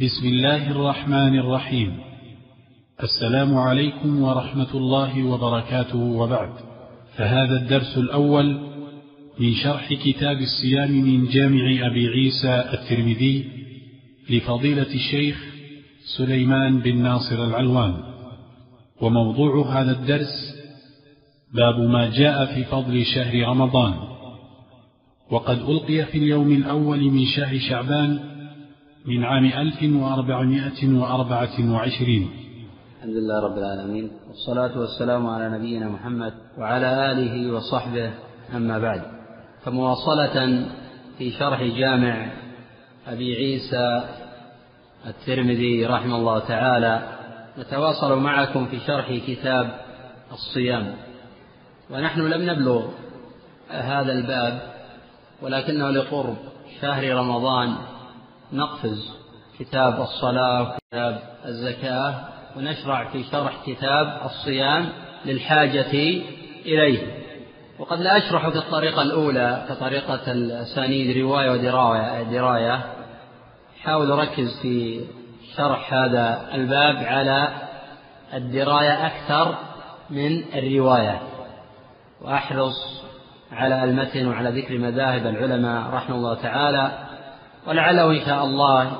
بسم الله الرحمن الرحيم. السلام عليكم ورحمة الله وبركاته وبعد. فهذا الدرس الأول من شرح كتاب الصيام من جامع أبي عيسى الترمذي لفضيلة الشيخ سليمان بن ناصر العلوان. وموضوع هذا الدرس باب ما جاء في فضل شهر رمضان. وقد ألقي في اليوم الأول من شهر شعبان من عام ألف وأربعمائة وأربعة وعشرين. الحمد لله رب العالمين والصلاة والسلام على نبينا محمد وعلى آله وصحبه أما بعد. فمواصلة في شرح جامع أبي عيسى الترمذي رحمه الله تعالى نتواصل معكم في شرح كتاب الصيام. ونحن لم نبلغ هذا الباب ولكنه لقرب شهر رمضان نقفز كتاب الصلاة وكتاب الزكاة ونشرع في شرح كتاب الصيام للحاجة إليه. وقد لا أشرح في الطريقة الأولى كطريقة الأسانيد رواية ودراية دراية. حاول أركز في شرح هذا الباب على الدراية أكثر من الرواية. وأحرص على المتن وعلى ذكر مذاهب العلماء رحمه الله تعالى ولعله إن شاء الله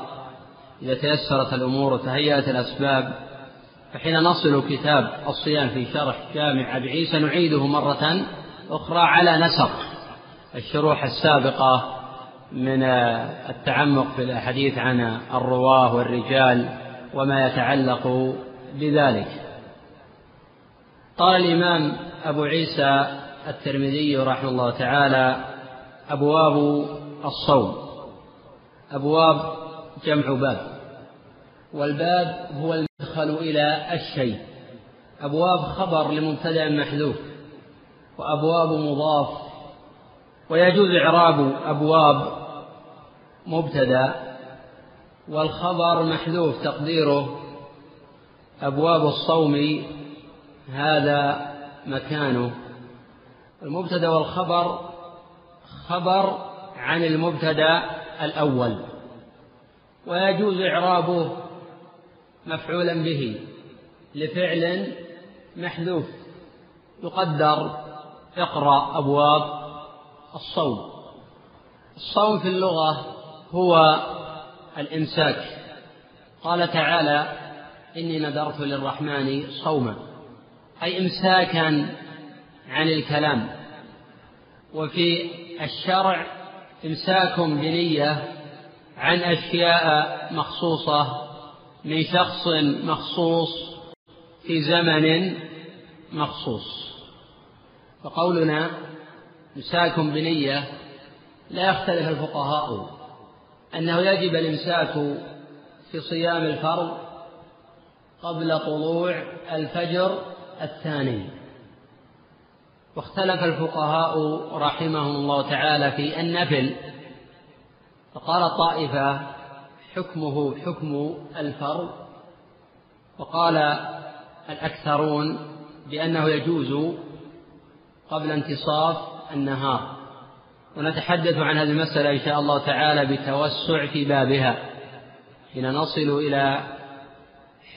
إذا تيسرت الأمور وتهيأت الأسباب فحين نصل كتاب الصيام في شرح جامع أبي عيسى نعيده مرة أخرى على نسق الشروح السابقة من التعمق في الحديث عن الرواة والرجال وما يتعلق بذلك. قال الإمام أبو عيسى الترمذي رحمه الله تعالى أبواب الصوم. أبواب جمع باب والباب هو المدخل إلى الشيء. أبواب خبر لمبتدأ محذوف وأبواب مضاف. ويجوز إعراب أبواب مبتدأ والخبر محذوف تقديره. أبواب الصوم هذا مكانه. المبتدأ والخبر خبر عن المبتدأ الأول. ويجوز إعرابه مفعولا به لفعل محذوف. يقدر اقرأ أبواب الصوم. الصوم في اللغة هو الإمساك. قال تعالى إني نذرت للرحمن صوما. أي إمساكا عن الكلام. وفي الشرع إمساك بنية عن أشياء مخصوصة من شخص مخصوص في زمن مخصوص. فقولنا إمساك بنية لا يختلف الفقهاء أنه يجب الإمساك في صيام الفرض قبل طلوع الفجر الثاني. واختلف الفقهاء رحمهم الله تعالى في النفل. فقال طائفة حكمه حكم الفرض وقال الأكثرون بأنه يجوز قبل انتصاف النهار. ونتحدث عن هذه المسألة إن شاء الله تعالى بتوسع في بابها حين نصل إلى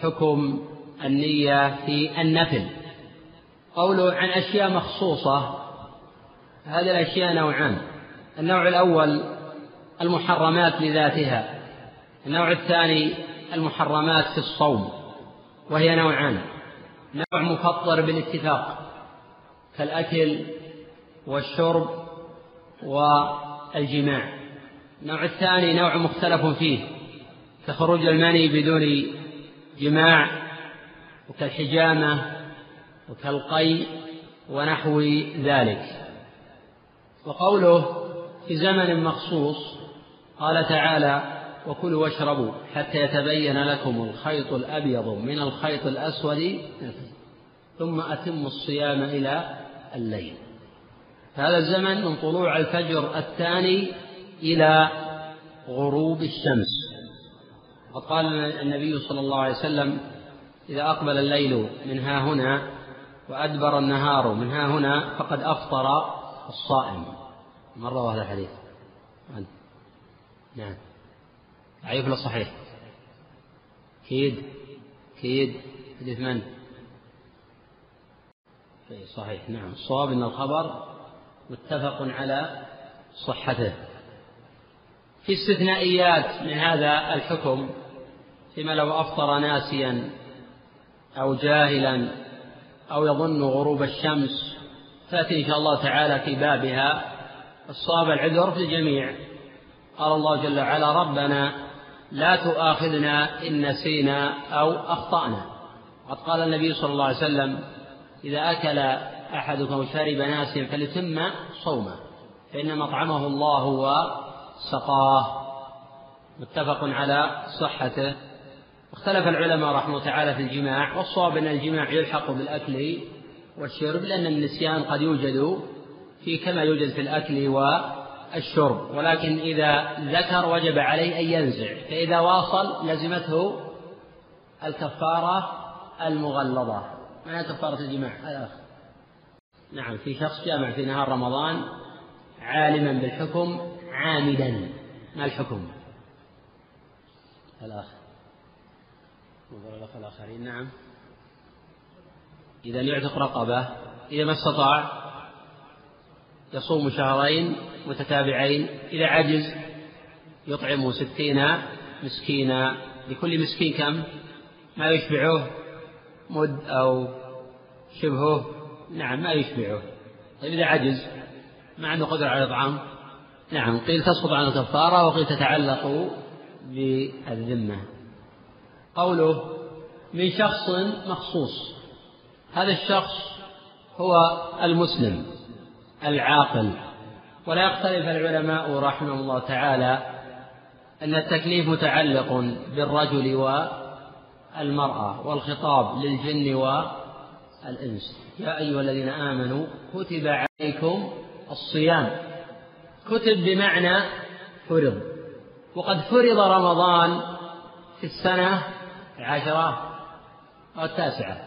حكم النية في النفل. قوله عن أشياء مخصوصة هذه الأشياء نوعان. النوع الأول المحرمات لذاتها. النوع الثاني المحرمات في الصوم وهي نوعان. نوع مفطر بالاتفاق كالأكل والشرب والجماع. النوع الثاني نوع مختلف فيه كخروج المني بدون جماع وكالحجامة وكالقي ونحو ذلك. وقوله في زمن مخصوص قال تعالى وكلوا واشربوا حتى يتبين لكم الخيط الأبيض من الخيط الأسود ثم أتموا الصيام إلى الليل. هذا الزمن من طلوع الفجر الثاني إلى غروب الشمس. وقد قال النبي صلى الله عليه وسلم إذا أقبل الليل من ها هنا وأدبر النهار من ها هنا فقد أفطر الصائم. مرة هذا الحديث؟ نعم. ضعيف ولا صحيح. كيد. كيد. حديث من؟ صحيح. نعم. الصواب أن الخبر متفق على صحته. في استثنائيات من هذا الحكم فيما لو أفطر ناسيا أو جاهلا أو يظن غروب الشمس تأتي إن شاء الله تعالى في بابها. الصواب العذر في الجميع. قال الله جل وعلا ربنا لا تؤاخذنا إن نسينا أو أخطأنا. وقد قال النبي صلى الله عليه وسلم إذا أكل أحدكم شرب ناسيا فليتم صومه فإن مطعمه الله وسقاه. متفق على صحته. اختلف العلماء رحمه الله تعالى في الجماع والصواب أن الجماع يلحق بالأكل والشرب لأن النسيان قد يوجد في كما يوجد في الأكل والشرب ولكن إذا ذكر وجب عليه أن ينزع فإذا واصل لزمته الكفارة المغلظة. ما هي كفارة الجماع؟ هذا نعم في شخص جامع في نهار رمضان عالما بالحكم عامدا. ما الحكم؟ الأخ نظر الأخ الآخرين نعم. إذا يعتق رقبة إذا ما استطاع يصوم شهرين متتابعين إذا عجز يطعم ستين مسكينا لكل مسكين كم؟ ما يشبعه مد أو شبهه؟ نعم ما يشبعه. طيب إذا عجز ما عنده قدرة على الإطعام نعم قيل تسقط عنه الكفارة وقيل تتعلق بالذمة. قوله من شخص مخصوص. هذا الشخص هو المسلم العاقل. ولا يختلف العلماء رحمهم الله تعالى أن التكليف متعلق بالرجل والمرأة والخطاب للجن والإنس. يا أيها الذين آمنوا كتب عليكم الصيام. كتب بمعنى فرض. وقد فرض رمضان في السنة العاشرة أو التاسعة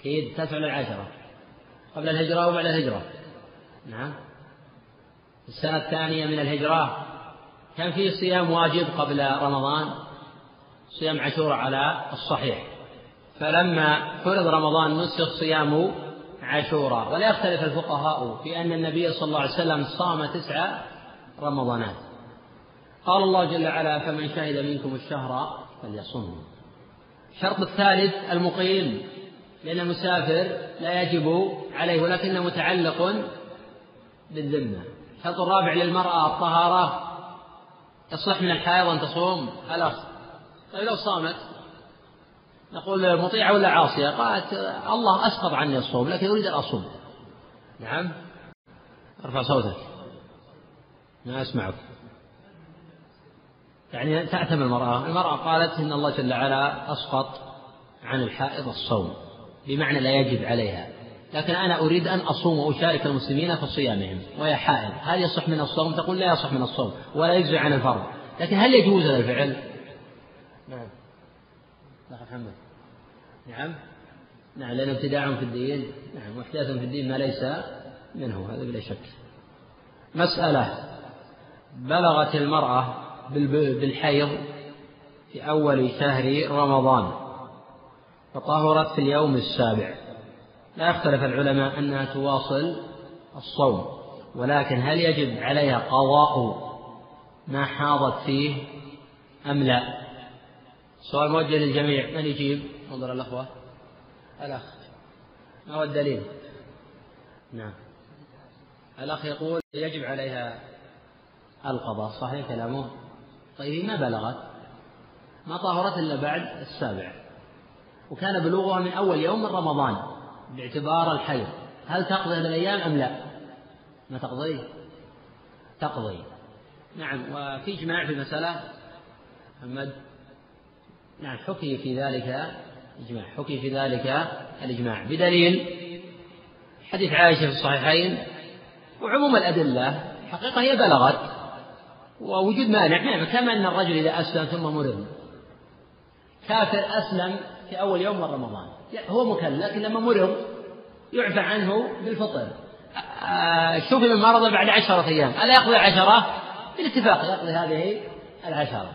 أكيد التاسعة العاشرة قبل الهجرة وبعد الهجرة. نعم. السنة الثانية من الهجرة كان في صيام واجب قبل رمضان صيام عاشوراء على الصحيح. فلما فرض رمضان نسخ صيام عاشوراء ولا يختلف الفقهاء في أن النبي صلى الله عليه وسلم صام تسع رمضانات. قال الله جل وعلا فمن شهد منكم الشهر فليصم الشرط الثالث المقيم لأن المسافر لا يجب عليه ولكنه متعلق بالذمة. الشرط الرابع للمرأة الطهارة يصلح من الحائض أن تصوم؟ خلاص طيب لو صامت نقول مطيعة ولا عاصية؟ قالت الله أسقط عني الصوم لكن أريد أن أصوم. نعم. أرفع صوتك. ما أسمعك. يعني تعتم المرأة. المرأة قالت إن الله جل وعلا أسقط عن الحائض الصوم بمعنى لا يجب عليها. لكن أنا أريد أن أصوم وأشارك المسلمين في صيامهم. وهي حائض هل يصح من الصوم؟ تقول لا يصح من الصوم ولا يجزي عن الفرض. لكن هل يجوز هذا الفعل نعم محمد. نعم. نعم لأن ابتداع في الدين. نعم واحداث في الدين ما ليس منه هذا بلا شك. مسألة. بلغت المرأة بالحيض في أول شهر رمضان فطهرت في اليوم السابع. لا يختلف العلماء أنها تواصل الصوم ولكن هل يجب عليها قضاء ما حاضت فيه أم لا؟ سؤال موجه للجميع من يجيب؟ انظر الأخوة. الأخ. ما هو الدليل؟ نعم. الأخ يقول يجب عليها القضاء صحيح كلامه؟ طيب ما بلغت؟ ما طهرت إلا بعد السابع. وكان بلوغها من أول يوم من رمضان. باعتبار الحيض هل تقضي هذه الأيام أم لا؟ ما تقضي تقضي. نعم وفي إجماع في المسألة محمد؟ نعم حكي في ذلك إجماع حكي في ذلك الإجماع. بدليل حديث عائشة في الصحيحين وعموم الأدلة الحقيقة هي بلغت ووجود مانع نعم كما أن الرجل إذا أسلم ثم مرض كافر أسلم في أول يوم من رمضان. هو مكلف لكن لما مرض يعفى عنه بالفطر. شوف من مرض بعد عشرة أيام. ألا يقضي عشرة بالاتفاق يقضي هذه العشرة.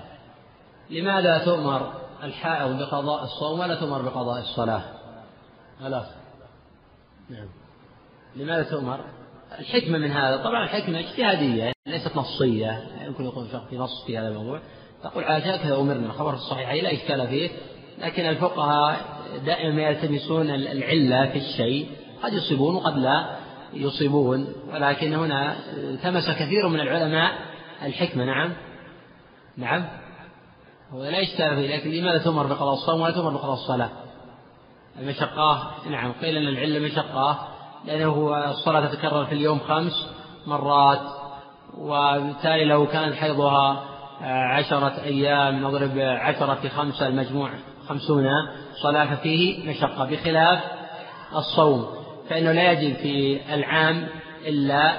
لماذا تؤمر الحائض بقضاء الصوم ولا تؤمر بقضاء الصلاة؟ خلاص. نعم. لماذا تؤمر؟ الحكمة من هذا طبعا الحكمة اجتهادية ليست نصية. يمكن يكون في نص في هذا الموضوع. تقول عائشة هكذا أمرنا. الخبر الصحيح لا إشكال فيه. لكن الفقهاء دائما يلتمسون العلة في الشيء. قد يصيبون وقد لا يصيبون. ولكن هنا التمس كثير من العلماء الحكمة. نعم. نعم. هو لا إشكال فيه لكن لماذا تؤمر بقضاء الصوم ولا تؤمر بقضاء الصلاة؟ المشقة. نعم. قيل أن العلة مشقة لأنه الصلاة تتكرر في اليوم خمس مرات وبالتالي لو كان حيضها عشرة أيام نضرب عشرة في خمسة المجموع. خمسون صلاة فيه مشقة بخلاف الصوم. فإنه لا يجب في العام إلا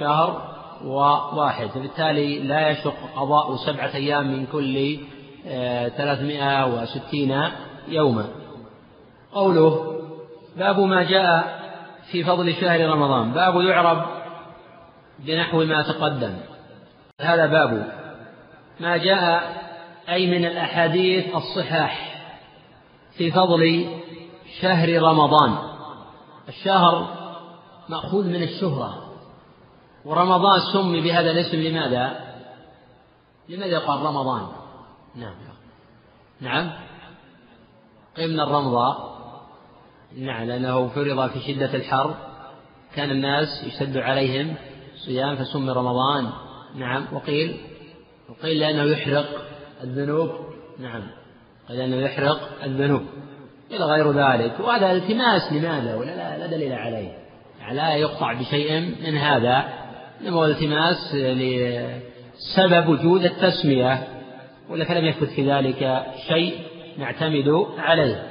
شهر وواحد. فبالتالي لا يشق قضاء سبعة أيام من كل آه، ثلاثمائة وستين يوما. قوله باب ما جاء في فضل شهر رمضان. باب يعرب بنحو ما تقدم. هذا باب. ما جاء أي من الأحاديث الصحاح في فضل شهر رمضان. الشهر مأخوذ من الشهرة ورمضان سمي بهذا الاسم لماذا؟ لماذا يقال رمضان؟ نعم. نعم. قيل من الرمضاء نعم لأنه فرض في شدة الحر. كان الناس يشتد عليهم صيام فسمي رمضان. نعم. وقيل وقيل لأنه يحرق الذنوب. نعم. قيل لأنه يحرق الذنوب. إلى غير ذلك. وهذا التماس لماذا؟ ولا لا, دليل عليه. يعني لا يقطع بشيء من هذا. إنما هو التماس لسبب وجود التسمية. ولا فلم يثبت في ذلك شيء نعتمد عليه.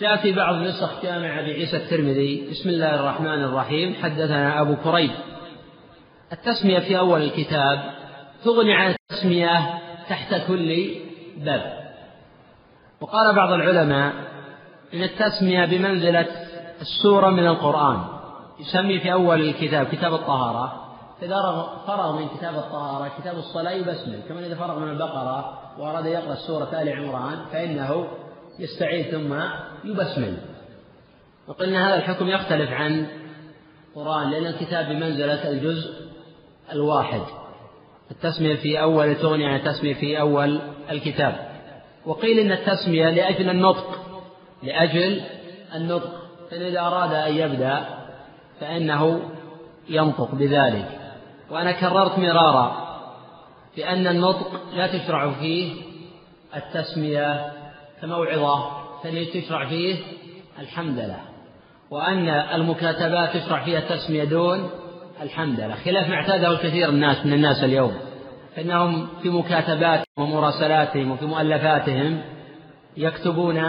جاء في بعض نسخ جامع أبي عيسى الترمذي. بسم الله الرحمن الرحيم. حدثنا أبو كريب. التسمية في أول الكتاب تغني عن التسمية تحت كل باب. وقال بعض العلماء إن التسمية بمنزلة السورة من القرآن يسمي في أول الكتاب كتاب الطهارة إذا فرغ من كتاب الطهارة كتاب الصلاة يبسمل. كما إذا فرغ من البقرة وأراد يقرأ سورة آل عمران فإنه يستعيذ ثم يبسمل. وقلنا هذا الحكم يختلف عن القرآن لأن الكتاب بمنزلة الجزء الواحد. التسمية في أول تغني عن التسمية في أول الكتاب. وقيل إن التسمية لأجل النطق لأجل النطق. فإن إذا أراد أن يبدأ فإنه ينطق بذلك. وأنا كررت مرارا بأن النطق لا تشرع فيه التسمية كموعظة تشرع فيه الحمدلة وأن المكاتبات تشرع فيها التسمية دون الحمدلة خلاف ما اعتاده الكثير الناس من الناس اليوم. فإنهم في مكاتباتهم ومراسلاتهم وفي مؤلفاتهم يكتبون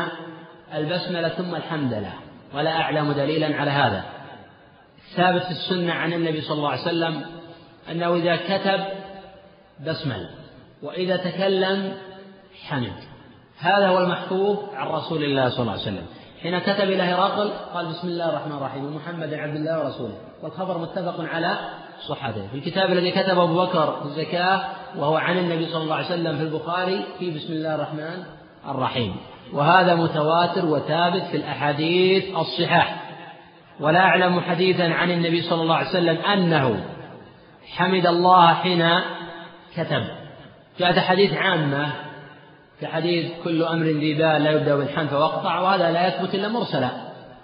البسملة ثم الحمدلة ولا أعلم دليلا على هذا. ثابت في السنة عن النبي صلى الله عليه وسلم أنه إذا كتب بسمل. وإذا تكلم حمد. هذا هو المحفوظ عن رسول الله صلى الله عليه وسلم. حين كتب إلى هرقل قال بسم الله الرحمن الرحيم محمد عبد الله ورسوله. والخبر متفق على صحته. في الكتاب الذي كتبه أبو بكر في الزكاة وهو عن النبي صلى الله عليه وسلم في البخاري في بسم الله الرحمن الرحيم. وهذا متواتر وثابت في الأحاديث الصحاح ولا أعلم حديثا عن النبي صلى الله عليه وسلم أنه حمد الله حين كتب. جاءت حديث عامة كحديث كل أمر ذي بال لا يبدأ بالحمد فوقطع وهذا لا يثبت إلا مرسلا.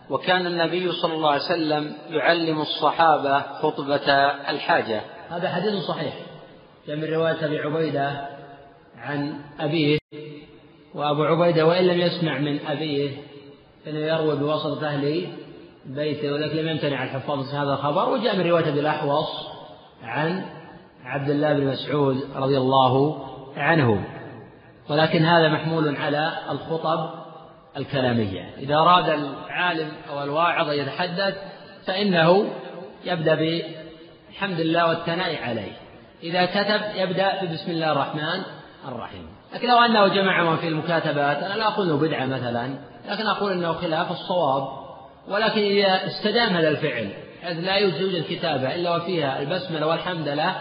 وكان النبي صلى الله عليه وسلم يعلم الصحابة خطبة الحاجة. هذا حديث صحيح. جاء من رواية أبي عبيدة عن أبيه وأبو عبيدة وإن لم يسمع من أبيه فإنه يروي بواسطة أهل بيته ولكن لم يمتنع الحفاظ هذا الخبر. وجاء من رواية أبي الأحوص عن عبد الله بن مسعود رضي الله عنه. ولكن هذا محمول على الخطب الكلامية. إذا أراد العالم أو الواعظ أن يتحدث فإنه يبدأ بحمد الله والثناء عليه. إذا كتب يبدأ ببسم الله الرحمن الرحيم. لكن لو أنه جمع في المكاتبات أنا لا أقول أنه بدعة مثلا لكن أقول أنه خلاف الصواب. ولكن إذا استدام هذا الفعل حيث لا يوجد الكتابة إلا وفيها البسملة والحمد لله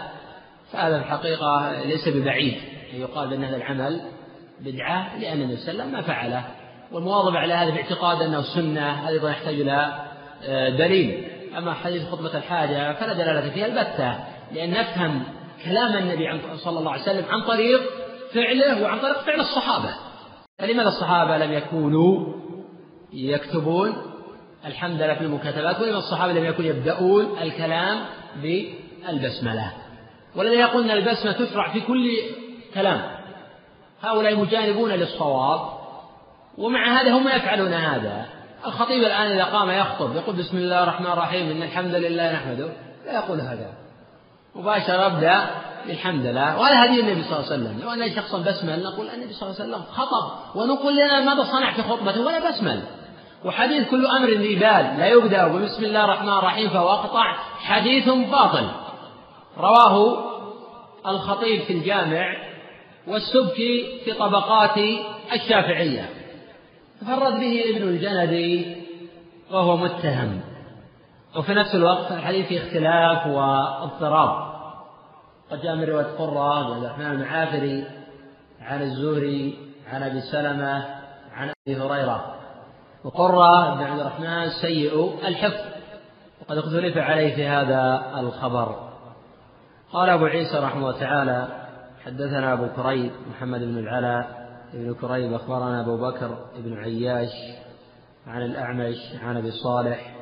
فهذا الحقيقة ليس ببعيد. يقال بأن هذا العمل بدعة لأن النبي صلى الله عليه وسلم ما فعله. والمواظبة على هذا باعتقاد أنه سنة أيضا يحتاج إلى آه، دليل. أما حديث خطبة الحاجة فلا دلالة فيها البتة. لأن نفهم كلام النبي صلى الله عليه وسلم عن طريق فعله وعن طريق فعل الصحابة. فلماذا الصحابة لم يكونوا يكتبون الحمد لله في المكاتبات؟ ولماذا الصحابة لم يكونوا يبدأون الكلام بالبسملة؟ والذين يقولون البسمة تشرع في كل كلام هؤلاء مجانبون للصواب ومع هذا هم يفعلون هذا. الخطيب الآن إذا قام يخطب يقول بسم الله الرحمن الرحيم إن الحمد لله نحمده لا يقول هذا. مباشرة أبدأ بالحمد لله. وهذا هدي النبي صلى الله عليه وسلم. لو أن شخصا بسمل نقول النبي صلى الله عليه وسلم خطب. ونقول لنا ماذا صنع في خطبته؟ ولا بسمل. وحديث كل أمر ذي بال لا يبدأ بسم الله الرحمن الرحيم فهو أقطع. حديث باطل. رواه الخطيب في الجامع والسبكي في طبقات الشافعية. تفرد به ابن الجندي وهو متهم. وفي نفس الوقت الحديث فيه اختلاف واضطراب. قد جاء من رواية قرة بن الرحمن المعافري عن الزهري عن أبي سلمة عن أبي هريرة. وقرة بن عبد الرحمن سيء الحفظ. وقد اختلف عليه في هذا الخبر. قال أبو عيسى رحمه الله تعالى حدثنا أبو كريب محمد بن العلاء ابن كريب أخبرنا أبو بكر بن عياش عن الأعمش عن أبي صالح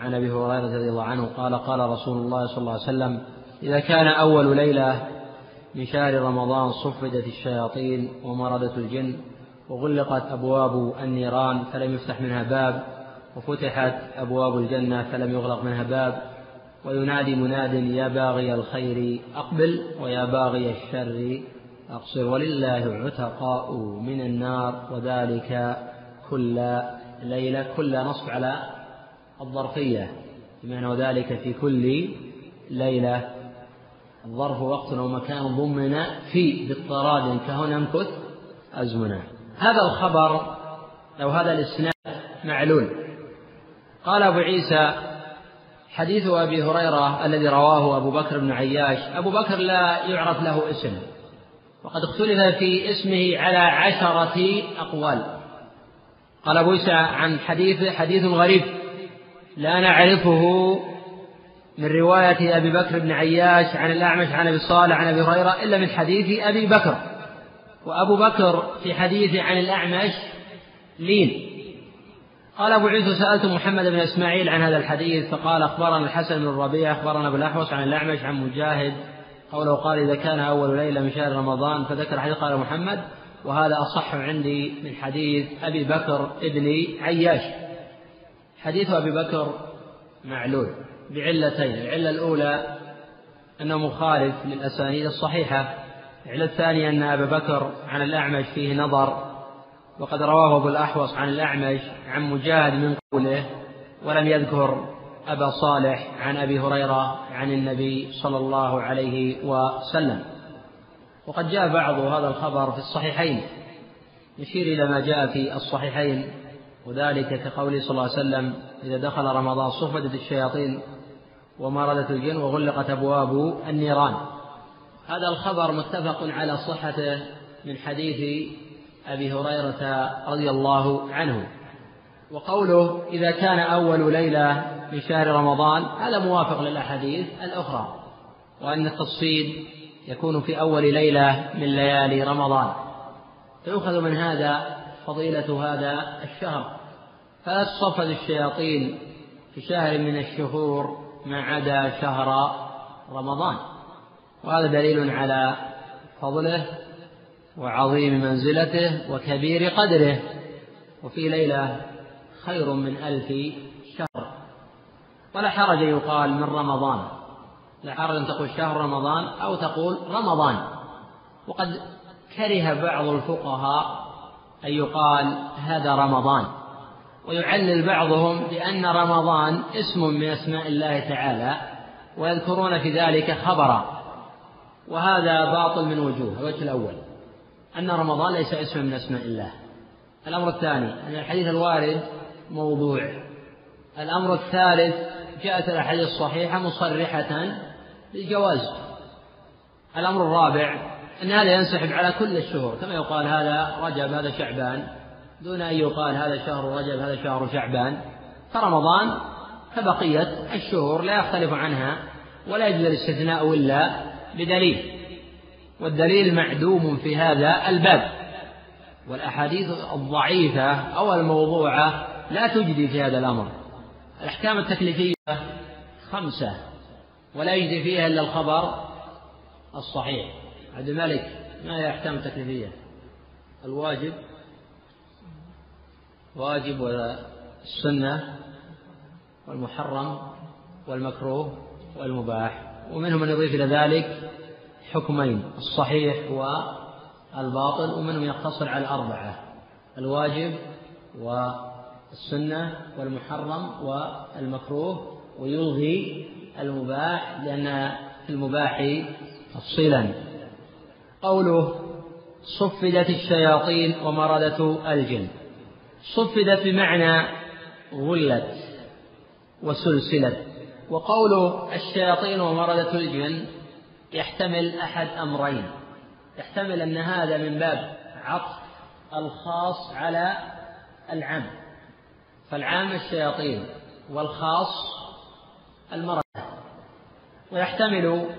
عن أبي هريرة رضي الله عنه قال قال رسول الله صلى الله عليه وسلم إذا كان أول ليلة من شهر رمضان صفدت الشياطين ومردت الجن وغلقت أبواب النيران فلم يفتح منها باب وفتحت أبواب الجنة فلم يغلق منها باب وينادي مناد يا باغي الخير أقبل ويا باغي الشر أقصر. ولله عتقاء من النار وذلك كل ليلة كل نصب على الظرفية. بمعنى وذلك في كل ليلة. الظرف وقت أو مكان ضمن في باضطراد كهنا امكث أزمنة هذا الخبر أو هذا الإسناد معلول. قال أبو عيسى حديث أبي هريرة الذي رواه أبو بكر بن عياش. أبو بكر لا يعرف له اسم وقد اختلف في اسمه على عشرة أقوال. قال أبو عيسى عن حديث حديث غريب لا نعرفه من رواية أبي بكر بن عياش عن الأعمش عن أبي صالح عن أبي هريرة إلا من حديث أبي بكر. وأبو بكر في حديث عن الأعمش لين. قال أبو عيسى سألت محمد بن إسماعيل عن هذا الحديث فقال أخبرنا الحسن بن الربيع أخبرنا أبو الأحوص عن الأعمش عن مجاهد قوله قال إذا كان أول ليلة من شهر رمضان فذكر حديث قال محمد وهذا أصح عندي من حديث أبي بكر ابن عياش. حديث أبي بكر معلول بعلتين العلة الأولى أنه مخالف للأسانيد الصحيحة العلة الثانية أن أبا بكر عن الأعمش فيه نظر وقد رواه أبو الأحوص عن الأعمش عن مجاهد من قوله ولم يذكر أبا صالح عن أبي هريرة عن النبي صلى الله عليه وسلم. وقد جاء بعض هذا الخبر في الصحيحين. يشير إلى ما جاء في الصحيحين وذلك كقوله صلى الله عليه وسلم إذا دخل رمضان صفدت الشياطين ومردت الجن وغلقت أبواب النيران. هذا الخبر متفق على صحته من حديث أبي هريرة رضي الله عنه. وقوله إذا كان أول ليلة من شهر رمضان هذا موافق للأحاديث الأخرى. وأن التفصيل يكون في أول ليلة من ليالي رمضان. فيؤخذ من هذا فضيلة هذا الشهر. فلا تصفد الشياطين في شهر من الشهور ما عدا شهر رمضان. وهذا دليل على فضله وعظيم منزلته وكبير قدره. وفي ليلة خير من ألف شهر. ولا حرج يقال من رمضان. لا حرج أن تقول شهر رمضان أو تقول رمضان. وقد كره بعض الفقهاء أن يقال هذا رمضان. ويعلل بعضهم بأن رمضان اسم من أسماء الله تعالى. ويذكرون في ذلك خبرا. وهذا باطل من وجوه. الوجه الأول. أن رمضان ليس اسما من أسماء الله. الأمر الثاني أن الحديث الوارد موضوع. الأمر الثالث جاءت الأحاديث الصحيحة مصرحة بالجواز. الأمر الرابع أن هذا ينسحب على كل الشهور. كما يقال هذا رجب هذا شعبان. دون أن يقال هذا شهر رجب هذا شهر شعبان. فرمضان كبقية الشهور لا يختلف عنها ولا يجوز الاستثناء إلا بدليل. والدليل معدوم في هذا الباب. والأحاديث الضعيفة أو الموضوعة لا تجدي في هذا الأمر. الأحكام التكليفية خمسة ولا يجدي فيها إلا الخبر الصحيح. عبد الملك ما هي الأحكام التكليفية؟ الواجب واجب والسنة والمحرم والمكروه والمباح. ومنهم من يضيف إلى ذلك حكمين الصحيح والباطل ومنهم يقتصر على الأربعة الواجب والسنة والمحرم والمكروه ويلغي المباح لأن المباح تفصيلا. قوله صفدت الشياطين ومردة الجن. صفدت بمعنى غلت وسلسلت. وقول الشياطين ومردة الجن يحتمل أحد أمرين. يحتمل أن هذا من باب عطف الخاص على العام. فالعام الشياطين والخاص المردة ويحتمل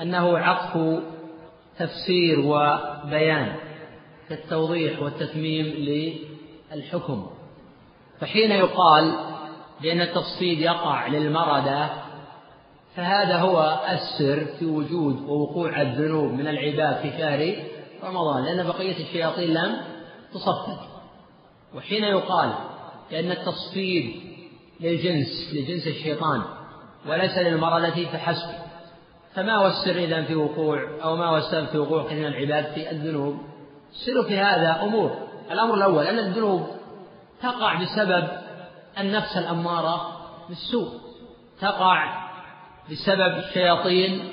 أنه عطف تفسير وبيان كالتوضيح والتتميم للحكم. فحين يقال بأن التفصيل يقع للمردة فهذا هو السر في وجود ووقوع الذنوب من العباد في شهر رمضان لأن بقية الشياطين لم تصفد وحين يقال بأن التصفيد للجنس لجنس الشيطان وليس للمردة فحسب فما هو السر إذا في وقوع؟ أو ما هو السبب في وقوع كثير من العباد في الذنوب؟ السر في هذا أمور. الأمر الأول أن الذنوب تقع بسبب النفس الأمارة بالسوء. تقع بسبب شياطين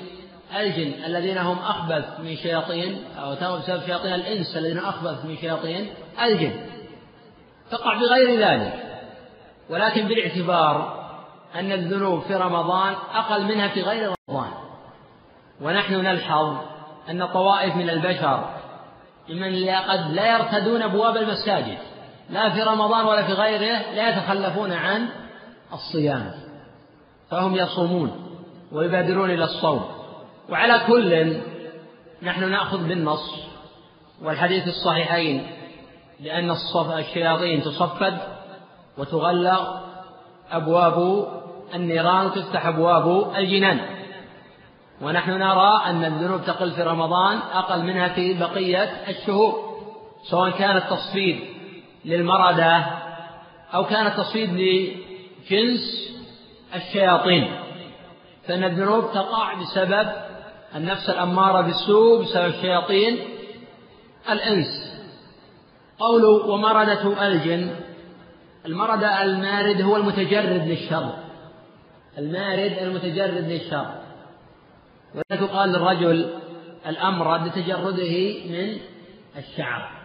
الجن الذين هم أخبث من شياطين أو تقع بسبب شياطين الإنس الذين أخبث من شياطين الجن. تقع بغير ذلك. ولكن بالاعتبار أن الذنوب في رمضان أقل منها في غير رمضان. ونحن نلحظ أن طوائف من البشر ممن قد لا يرتدون أبواب المساجد لا في رمضان ولا في غيره لا يتخلفون عن الصيام. فهم يصومون. ويبادرون إلى الصوم. وعلى كل نحن نأخذ بالنص والحديث الصحيحين لأن الشياطين تصفد وتغلق أبواب النيران وتفتح أبواب الجنان. ونحن نرى أن الذنوب تقل في رمضان أقل منها في بقية الشهور سواء كان التصفيد للمردة أو كان التصفيد لجنس الشياطين. فإن الذنوب تقع بسبب النفس الأمارة بالسوء بسبب الشياطين الإنس. قوله ومردة الجن المرد المارد هو المتجرد للشر. المارد المتجرد للشر. ولا تقال للرجل الأمرد لتجرده من الشعر.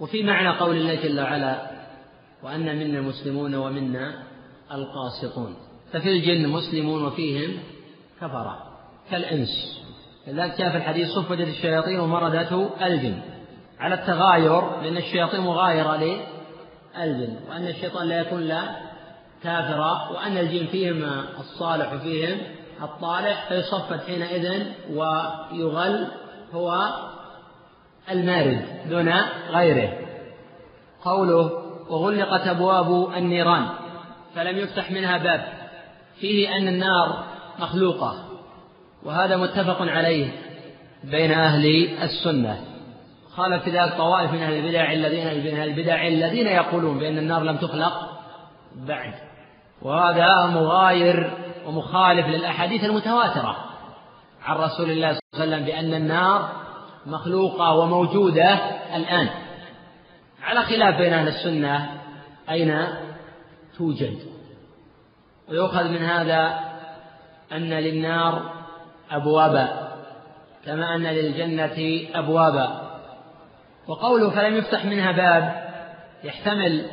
وفي معنى قول الله جل وعلا وأن منا المسلمون ومنا القاسطون ففي الجن مسلمون وفيهم كفرة كالإنس. لذلك جاء في الحديث صفدت الشياطين ومردته الجن. على التغاير لأن الشياطين مغايرة للجن وأن الشيطان لا يكون لا كافرا وأن الجن فيهم الصالح وفيهم الطالح فيصفد حينئذ ويغل هو المارد دون غيره. قوله وغلقت أبواب النيران فلم يفتح منها باب. فيه أن النار مخلوقة وهذا متفق عليه بين أهل السنة. خالف في ذلك طوائف من أهل البدع الذين من أهل البدع الذين يقولون بأن النار لم تخلق بعد. وهذا مغاير ومخالف للأحاديث المتواترة عن رسول الله صلى الله عليه وسلم بأن النار مخلوقة وموجودة الآن. على خلاف بين أهل السنة أين توجد؟ ويؤخذ من هذا أن للنار أبوابا كما أن للجنة أبوابا. وقوله فلم يفتح منها باب يحتمل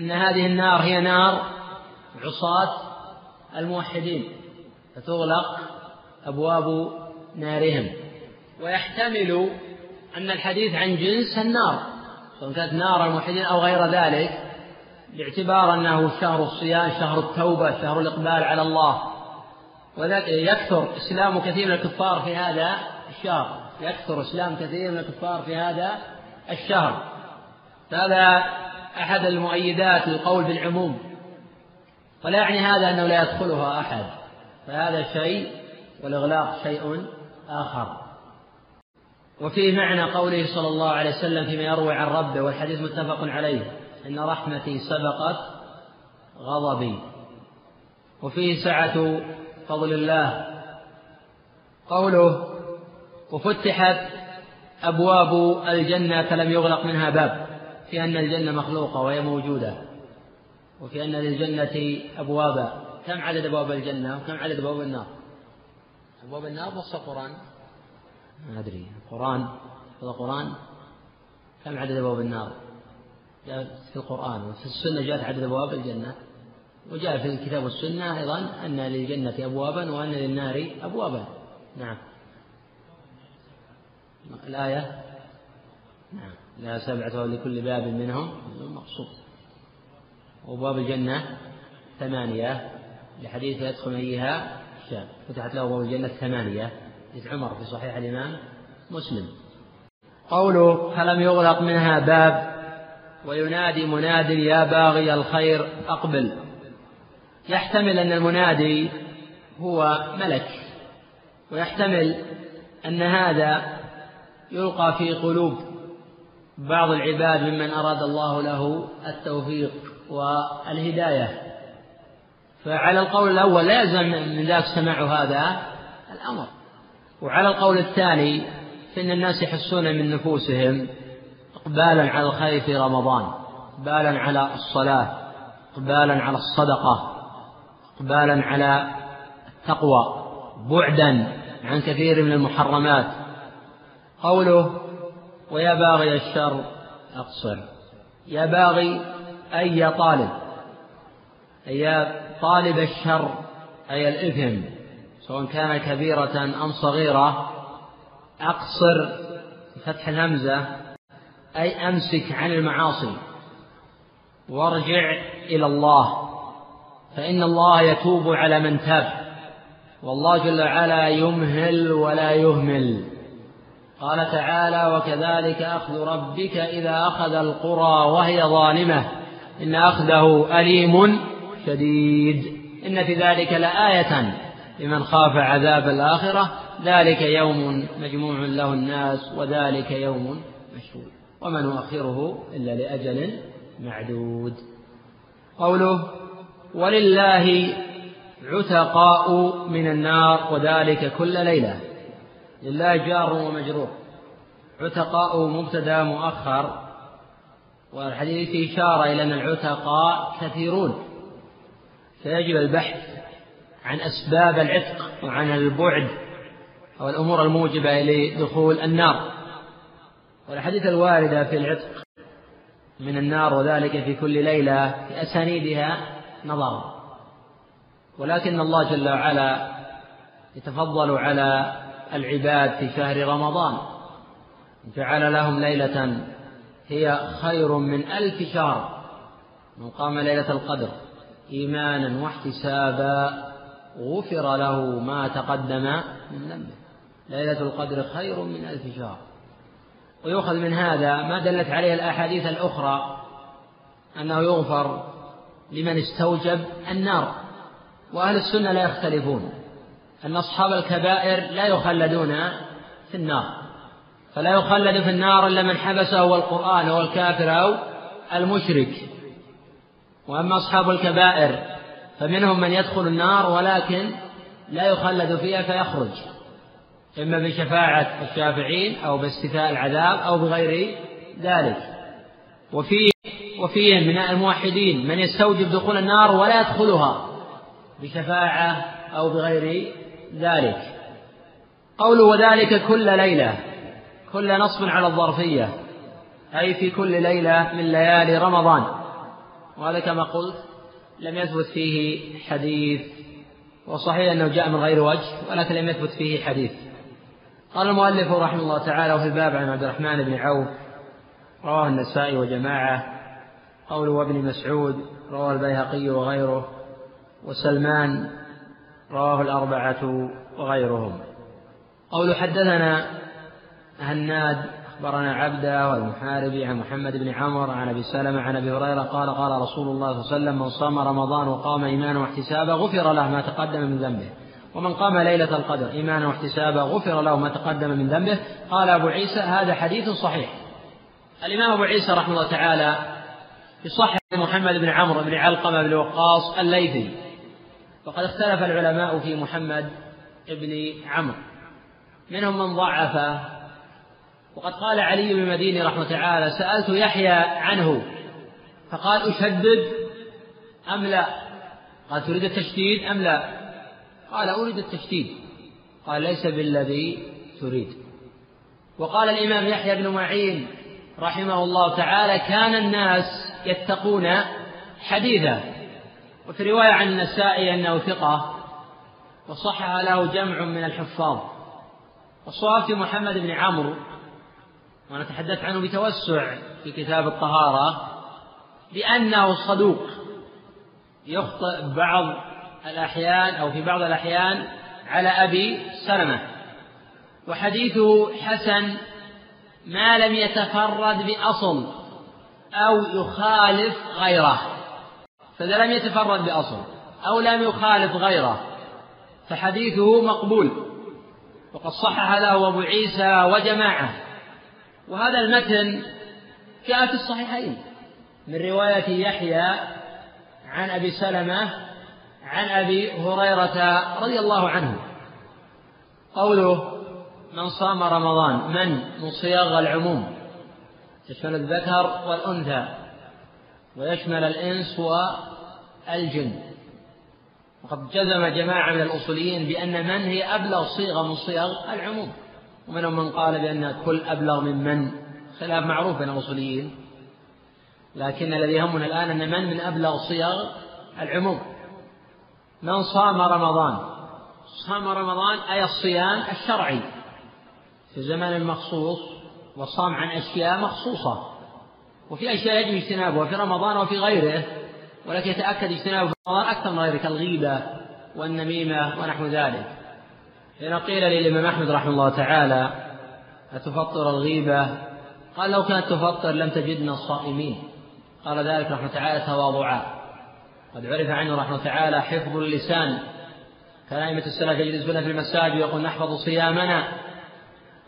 أن هذه النار هي نار عصاة الموحدين فتغلق أبواب نارهم. ويحتمل أن الحديث عن جنس النار سواء كانت نار الموحدين أو غير ذلك باعتبار أنه شهر الصيام شهر التوبة شهر الإقبال على الله. وذلك يكثر إسلام كثير من الكفار في هذا الشهر. يكثر إسلام كثير من الكفار في هذا الشهر. هذا أحد المؤيدات للقول بالعموم. ولا يعني هذا أنه لا يدخلها أحد. فهذا شيء والإغلاق شيء آخر. وفيه معنى قوله صلى الله عليه وسلم فيما يروي عن ربه والحديث متفق عليه. إن رحمتي سبقت غضبي. وفيه سعة فضل الله. قوله وفتحت أبواب الجنة فلم يغلق منها باب في أن الجنة مخلوقة وهي موجودة وفي أن للجنة أبوابا. كم عدد أبواب الجنة وكم عدد أبواب النار؟ أبواب النار نص القرآن. ما أدري. القرآن هذا القرآن. كم عدد أبواب النار؟ جاء في القرآن وفي السنة جاءت عدد أبواب الجنة. وجاء في الكتاب والسنة أيضا أن للجنة أبوابا وأن للنار أبوابا. نعم. الآية؟ نعم. لها سبعة لكل باب منهم. مقصود. وأبواب الجنة ثمانية. لحديث يدخل أيها شاب فتحت له أبواب الجنة ثمانية. حديث عمر في صحيح الإمام مسلم. قوله فلم يغلق منها باب وينادي مناد يا باغي الخير أقبل. يحتمل أن المنادي هو ملك ويحتمل أن هذا يلقى في قلوب بعض العباد ممن أراد الله له التوفيق والهداية. فعلى القول الأول لا يلزم من ذاك سماع هذا الأمر. وعلى القول الثاني فإن الناس يحسون من نفوسهم إقبالا على الخير في رمضان إقبالا على الصلاة إقبالا على الصدقة إقبالا على التقوى بعدا عن كثير من المحرمات. قوله ويا باغي الشر أقصر. يا باغي أي يا طالب أي يا طالب الشر أي الإثم. سواء كان كبيرة أم صغيرة أقصر بفتح الهمزة أي أمسك عن المعاصي. وارجع إلى الله. فإن الله يتوب على من تاب. والله جل وعلا يمهل ولا يهمل. قال تعالى وكذلك أخذ ربك إذا أخذ القرى وهي ظالمة. إن أخذه أليم شديد. إن في ذلك لآية لمن خاف عذاب الآخرة. ذلك يوم مجموع له الناس وذلك يوم مشهود. وما نؤخره إلا لأجل معدود. قوله ولله عتقاء من النار وذلك كل ليلة. لله جار ومجرور. عتقاء مبتدا مؤخر. والحديث إشارة إلى أن العتقاء كثيرون. فيجب البحث عن أسباب العتق وعن البعد أو الأمور الموجبة لدخول النار. والحديث الواردة في العتق من النار وذلك في كل ليلة في أسانيدها نظر ولكن الله جل وعلا يتفضل على العباد في شهر رمضان. جعل لهم ليلة هي خير من ألف شهر. من قام ليلة القدر إيمانا واحتسابا غفر له ما تقدم من ذنبه. ليلة القدر خير من ألف شهر. ويؤخذ من هذا ما دلت عليه الأحاديث الأخرى أنه يغفر لمن استوجب النار. وأهل السنة لا يختلفون أن أصحاب الكبائر لا يخلدون في النار. فلا يخلد في النار إلا من حبسه هو القرآن هو الكافر أو المشرك. وأما أصحاب الكبائر فمنهم من يدخل النار ولكن لا يخلد فيها فيخرج. إما بشفاعة الشافعين أو باستيفاء العذاب أو بغير ذلك. وفيه وفيهم من الموحدين من يستوجب دخول النار ولا يدخلها بشفاعة أو بغير ذلك. قوله وذلك كل ليلة كل نصب على الظرفية أي في كل ليلة من ليالي رمضان. وهذا كما قلت لم يثبت فيه حديث وصحيح أنه جاء من غير وجه ولكن لم يثبت فيه حديث. قال المؤلف رحمه الله تعالى وفي الباب عن عبد الرحمن بن عوف رواه النسائي وجماعة. قوله وابن مسعود رواه البيهقي وغيره. وسلمان رواه الأربعة وغيرهم. قول حدثنا هناد أخبرنا عبده والمحاربي عن محمد بن عمر عن أبي سلمة عن أبي هريرة قال قال رسول الله صلى الله عليه وسلم من صام رمضان وقام إيمانا واحتسابا غفر له ما تقدم من ذنبه. ومن قام ليلة القدر إيمانا واحتسابا غفر له ما تقدم من ذنبه. قال أبو عيسى هذا حديث صحيح. الإمام أبو عيسى رحمه الله تعالى يصحح محمد بن عمرو بن علقمة بن وقاص الليثي. وقد اختلف العلماء في محمد بن عمرو. منهم من ضعفه وقد قال علي بن مديني رحمه تعالى سألت يحيى عنه فقال أشدد أم لا؟ قال تريد التشديد أم لا؟ قال أريد التشديد. قال ليس بالذي تريد. وقال الإمام يحيى بن معين رحمه الله تعالى كان الناس يتقون حديثه وفي رواية عن النسائي أنه ثقة. وصحح له جمع من الحفاظ. والصواب في محمد بن عمرو. وأنا تحدثت عنه بتوسع في كتاب الطهارة. بأنه صدوق. يخطئ بعض الأحيان أو في بعض الأحيان على أبي سلمة. وحديثه حسن ما لم يتفرد بأصل أو يخالف غيره. فإذا لم يتفرد بأصل أو لم يخالف غيره فحديثه مقبول. وقد صحح له أبو عيسى وجماعة. وهذا المتن جاء في الصحيحين. من رواية يحيى عن أبي سلمة عن أبي هريرة رضي الله عنه. قوله من صام رمضان من من صياغ العموم يشمل الذكر والأنثى ويشمل الإنس والجن. وقد جزم جماعة من الأصوليين بأن من هي أبلغ صيغة من صيغ العموم. ومنهم من قال بأن كل أبلغ من من خلاف معروف بين الأصوليين. لكن الذي يهمنا الآن أن من من أبلغ صيغ العموم. من صام رمضان؟ صام رمضان أي الصيام الشرعي. في زمن مخصوص وصام عن أشياء مخصوصة. وفي أشياء يجب اجتنابها في رمضان وفي غيره. ولكن يتأكد اجتنابه في رمضان أكثر من غيره كالغيبة والنميمة ونحو ذلك. حين قيل للإمام أحمد رحمه الله تعالى أتفطر الغيبة؟ قال لو كانت تفطر لم تجدنا الصائمين. قال ذلك رحمه تعالى تواضعا. قد عرف عنه رحمه تعالى حفظ اللسان. كان أئمة السلف يجلسون في المساجد ويقول نحفظ صيامنا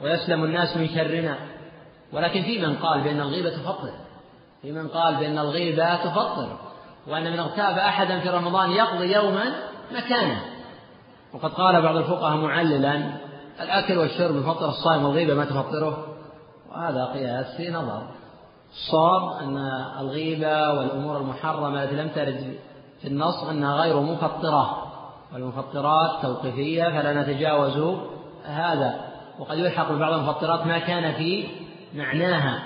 ويسلم الناس من شرنا. ولكن في من قال بأن الغيبة تفطر. في من قال بأن الغيبة تفطر. وأن من اغتاب أحدا في رمضان يقضي يوما مكانه. وقد قال بعض الفقهاء معللا الأكل والشرب يفطر الصائم والغيبة ما تفطره. وهذا قياس في نظر. الصواب أن الغيبة والأمور المحرمة التي لم ترد في النص أنها غير مفطرة. والمفطرات توقيفية فلا نتجاوز هذا. وقد يلحق ببعض المفطرات ما كان في معناها.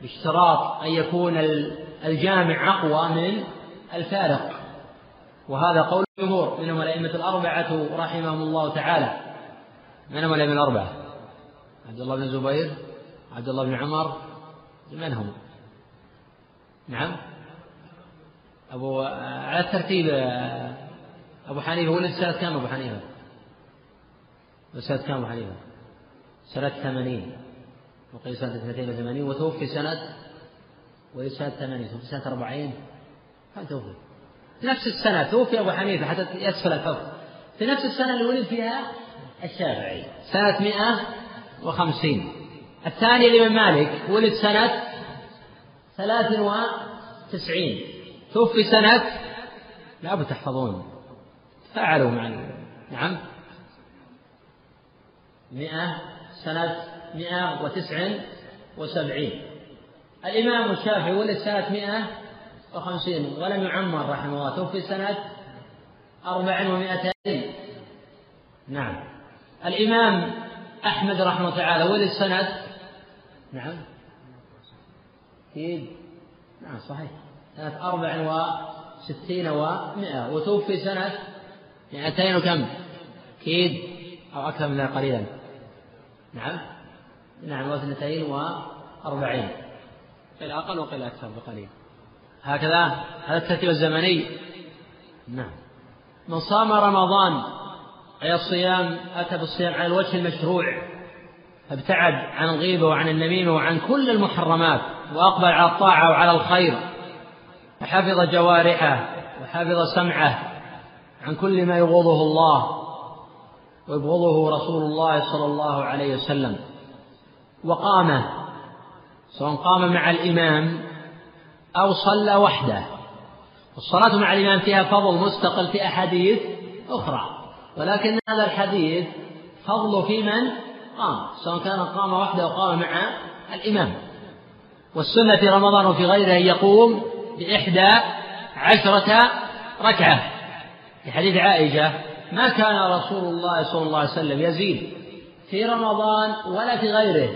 باشتراط أن يكون الجامع أقوى من الفارق. وهذا قول الجمهور. منهم الأئمة الأربعة رحمهم الله تعالى. من هم الأئمة الأربعة؟ عبد الله بن الزبير عبد الله بن عمر من هم؟ نعم. أبو على الترتيب أبو حنيفة ولد سنة كم أبو حنيفة؟ سنة كم أبو حنيفة؟ سنة ثمانين وقيل سنة اثنتين وثمانين وتوفي سنة ولد سنة ثمانين توفي سنة أربعين هل توفي؟ في نفس السنة توفي أبو حنيفة حتى يسفل الكف في نفس السنة اللي ولد فيها الشافعي سنة مئة وخمسين الثاني الإمام مالك ولد سنة ثلاث وتسعين توفي سنة لا تحفظون. فعلوا مع نعم. مئة سنة مئة وتسع وسبعين. الإمام الشافعي ولد سنة مئة وخمسين ولم يعمر رحمه الله. توفي سنة أربع ومائتين نعم. الإمام أحمد رحمه الله تعالى ولد سنة. نعم. نعم صحيح. سنة أربع وستين ومائة وتوفي سنة مائتين وكم؟ أكيد أو أكثر من قليلا. نعم. نعم واثنتين وأربعين قيل أقل وقيل أكثر بقليل. هكذا؟ هذا الترتيب الزمني. نعم. من صام رمضان أي الصيام أتى بالصيام على الوجه المشروع فابتعد عن الغيبة وعن النميمة وعن كل المحرمات وأقبل على الطاعة وعلى الخير. وحفظ جوارحه وحفظ سمعه عن كل ما يبغضه الله ويبغضه رسول الله صلى الله عليه وسلم. وقام سواء قام مع الإمام أو صلى وحده. الصلاة مع الإمام فيها فضل مستقل في أحاديث أخرى. ولكن هذا الحديث فضل في من قام سواء كان قام وحده أو قام مع الإمام. والسنة في رمضان وفي غيره يقوم بإحدى عشرة ركعة. في حديث عائشة ما كان رسول الله صلى الله عليه وسلم يزيد في رمضان ولا في غيره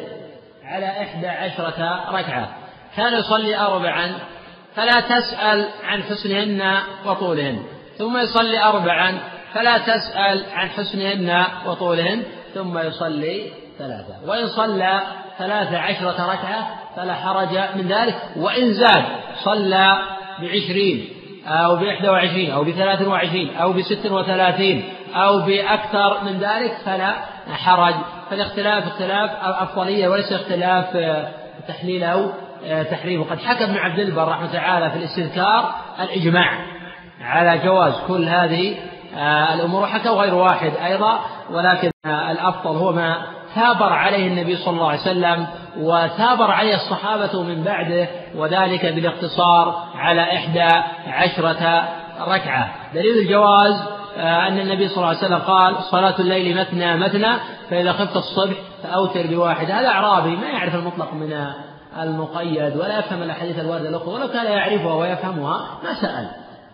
على إحدى عشرة ركعة. كان يصلي أربعا فلا تسأل عن حسنهن وطولهن. ثم يصلي أربعا فلا تسأل عن حسنهن وطولهن. ثم يصلي ثلاثة. وإن صلى ثلاث عشرة ركعة فلا حرج من ذلك. وإن زاد صلى بعشرين أو بإحدى وعشرين أو بثلاث وعشرين أو بست وثلاثين أو بأكثر من ذلك فلا حرج. فالاختلاف اختلاف أفضلية وليس اختلاف آه، تحليل أو آه، تحريم. وقد حكى ابن عبد البر رحمه تعالى في الاستذكار الإجماع على جواز كل هذه آه، الأمور وحكى غير واحد أيضا ولكن الأفضل هو ما ثابر عليه النبي صلى الله عليه وسلم وثابر عليه الصحابة من بعده وذلك بالاقتصار على إحدى عشرة ركعة. دليل الجواز آه، أن النبي صلى الله عليه وسلم قال صلاة الليل مثنى مثنى فإذا خفت الصبح فأوتر بواحد. هذا أعرابي ما يعرف المطلق من المقيد ولا يفهم الأحاديث الواردة الأخرى ولو كان يعرفها ويفهمها ما سأل.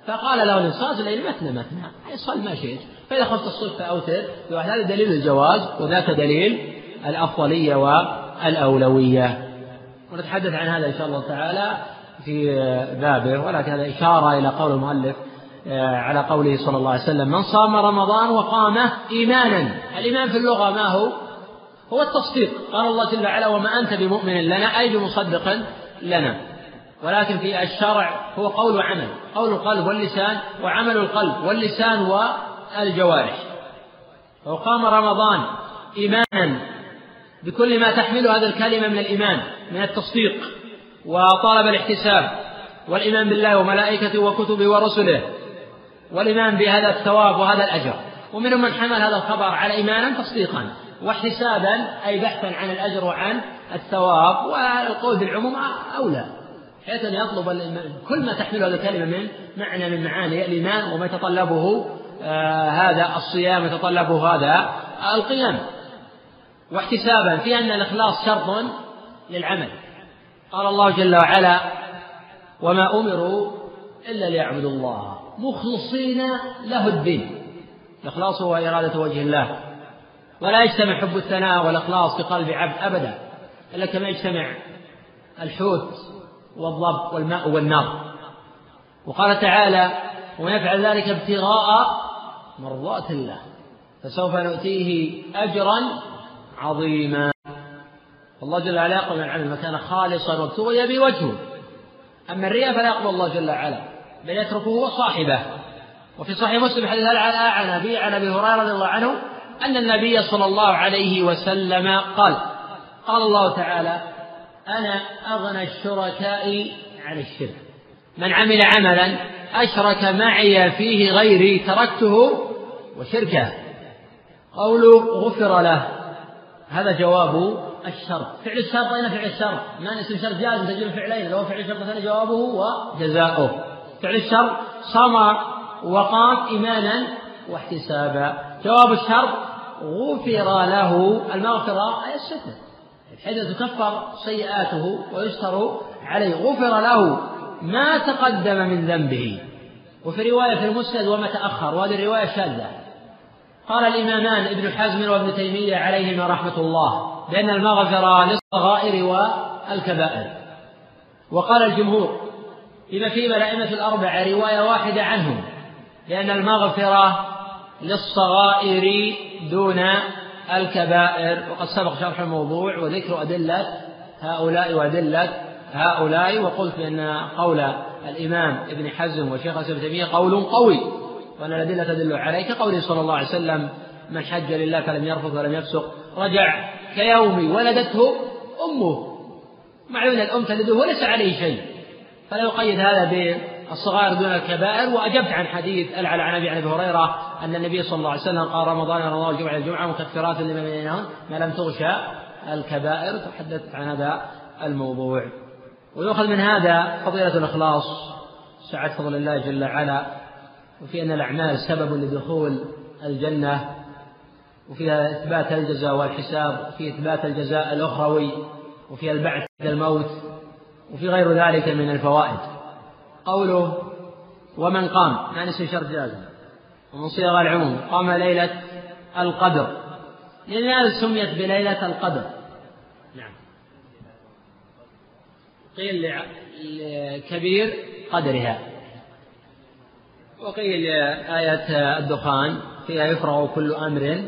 فقال له صلاة الليل مثنى مثنى. صل ما شئت. فإذا خفت الصبح فأوتر. هذا دليل الجواز وذاك دليل الأفضلية والأولوية. ونتحدث عن هذا إن شاء الله تعالى في بابه. ولكن هذا إشارة إلى قول المؤلف آه، على قوله صلى الله عليه وسلم من صام رمضان وقامه إيمانا. الإيمان في اللغة ما هو؟ هو التصديق. قال الله جل وعلا وما أنت بمؤمن لنا. أي بمصدق لنا. ولكن في الشرع هو قول وعمل. قول القلب واللسان وعمل القلب. واللسان والجوارح وقام رمضان إيمانا بكل ما تحمله هذه الكلمة من الإيمان من التصديق وطلب الاحتساب والإيمان بالله وملائكته وكتبه ورسله والإيمان بهذا الثواب وهذا الأجر. ومنهم من حمل هذا الخبر على إيمانا تصديقا واحتسابا أي بحثا عن الأجر وعن الثواب والقول بالعموم أولى حيث أن يطلب كل ما تحمله هذه الكلمة من معنى من معاني الإيمان وما يتطلبه هذا الصيام يتطلبه هذا القيام. واحتسابا في أن الإخلاص شرط للعمل. قال الله جل وعلا وما أمروا إلا ليعبدوا الله. مخلصين له الدين. الإخلاص هو إرادة وجه الله. ولا يجتمع حب الثناء والإخلاص في قلب عبد أبدا إلا كما يجتمع الحوت والضب والماء والنار. وقال تعالى ومن يفعل ذلك ابتغاء مرضات الله فسوف نؤتيه أجرا عظيما. الله جل وعلا يقبل العمل ما كان خالصا وابتغي به وجهه. أما الرياء فلا يقبل الله جل وعلا بل يتركه صاحبه. وفي صحيح مسلم حديث عن أبي عن أبي هريرة رضي الله عنه أن النبي صلى الله عليه وسلم قال قال الله تعالى أنا أغنى الشركاء عن الشرك. من عمل عملا أشرك معي فيه غيري تركته وشركه. قوله غفر له. هذا جواب الشرط فعل الشرط أين فعل الشرط ما اسم الشرط جائز تجد فعلين لو فعل الشرط ثاني جوابه وجزاؤه فعل الشرط صام وقام إيمانا واحتسابا. جواب الشرط غفر له المغفرة أي الستر حيث تكفر سيئاته ويستر عليه. غفر له ما تقدم من ذنبه. وفي رواية في المسند وما تأخر. وهذه الرواية شاذة. قال الإمامان ابن حزم وابن تيمية عليهما رحمة الله بأن المغفرة للصغائر والكبائر. وقال الجمهور بما فيه الأئمة الأربعة رواية واحدة عنهم لأن المغفرة للصغائر دون الكبائر. وقد سبق شرح الموضوع وذكر أدلة هؤلاء وأدلة هؤلاء. وقلت بأن قول الإمام ابن حزم وشيخ ابن تيمية قول قوي. وأن الأدلة تدل عليه كقوله صلى الله عليه وسلم من حج لله فلم يرفض ولم يفسق رجع كيوم ولدته أمه. معلوم أن الأم تلده وليس عليه شيء. فلا يقيد هذا بالصغائر دون الكبائر وأجبت عن حديث العل عن أبي هريرة أن النبي صلى الله عليه وسلم قال رمضان رمضان الجمعة الجمعة مكفرات لما بينهن ما لم تغشى الكبائر. تحدثت عن هذا الموضوع. ويؤخذ من هذا فضيلة الإخلاص سعة فضل الله جل وعلا وفي أن الأعمال سبب لدخول الجنة وفيها إثبات الجزاء والحساب وفي إثبات الجزاء الأخروي وفي البعث بعد الموت وفي غير ذلك من الفوائد. قوله ومن قام يعني اسم شرط جازم ومن صيغ العموم قام ليلة القدر لماذا سميت بليلة القدر. نعم. قيل لكبير قدرها. وقيل آية الدخان فيها يفرغ كل أمر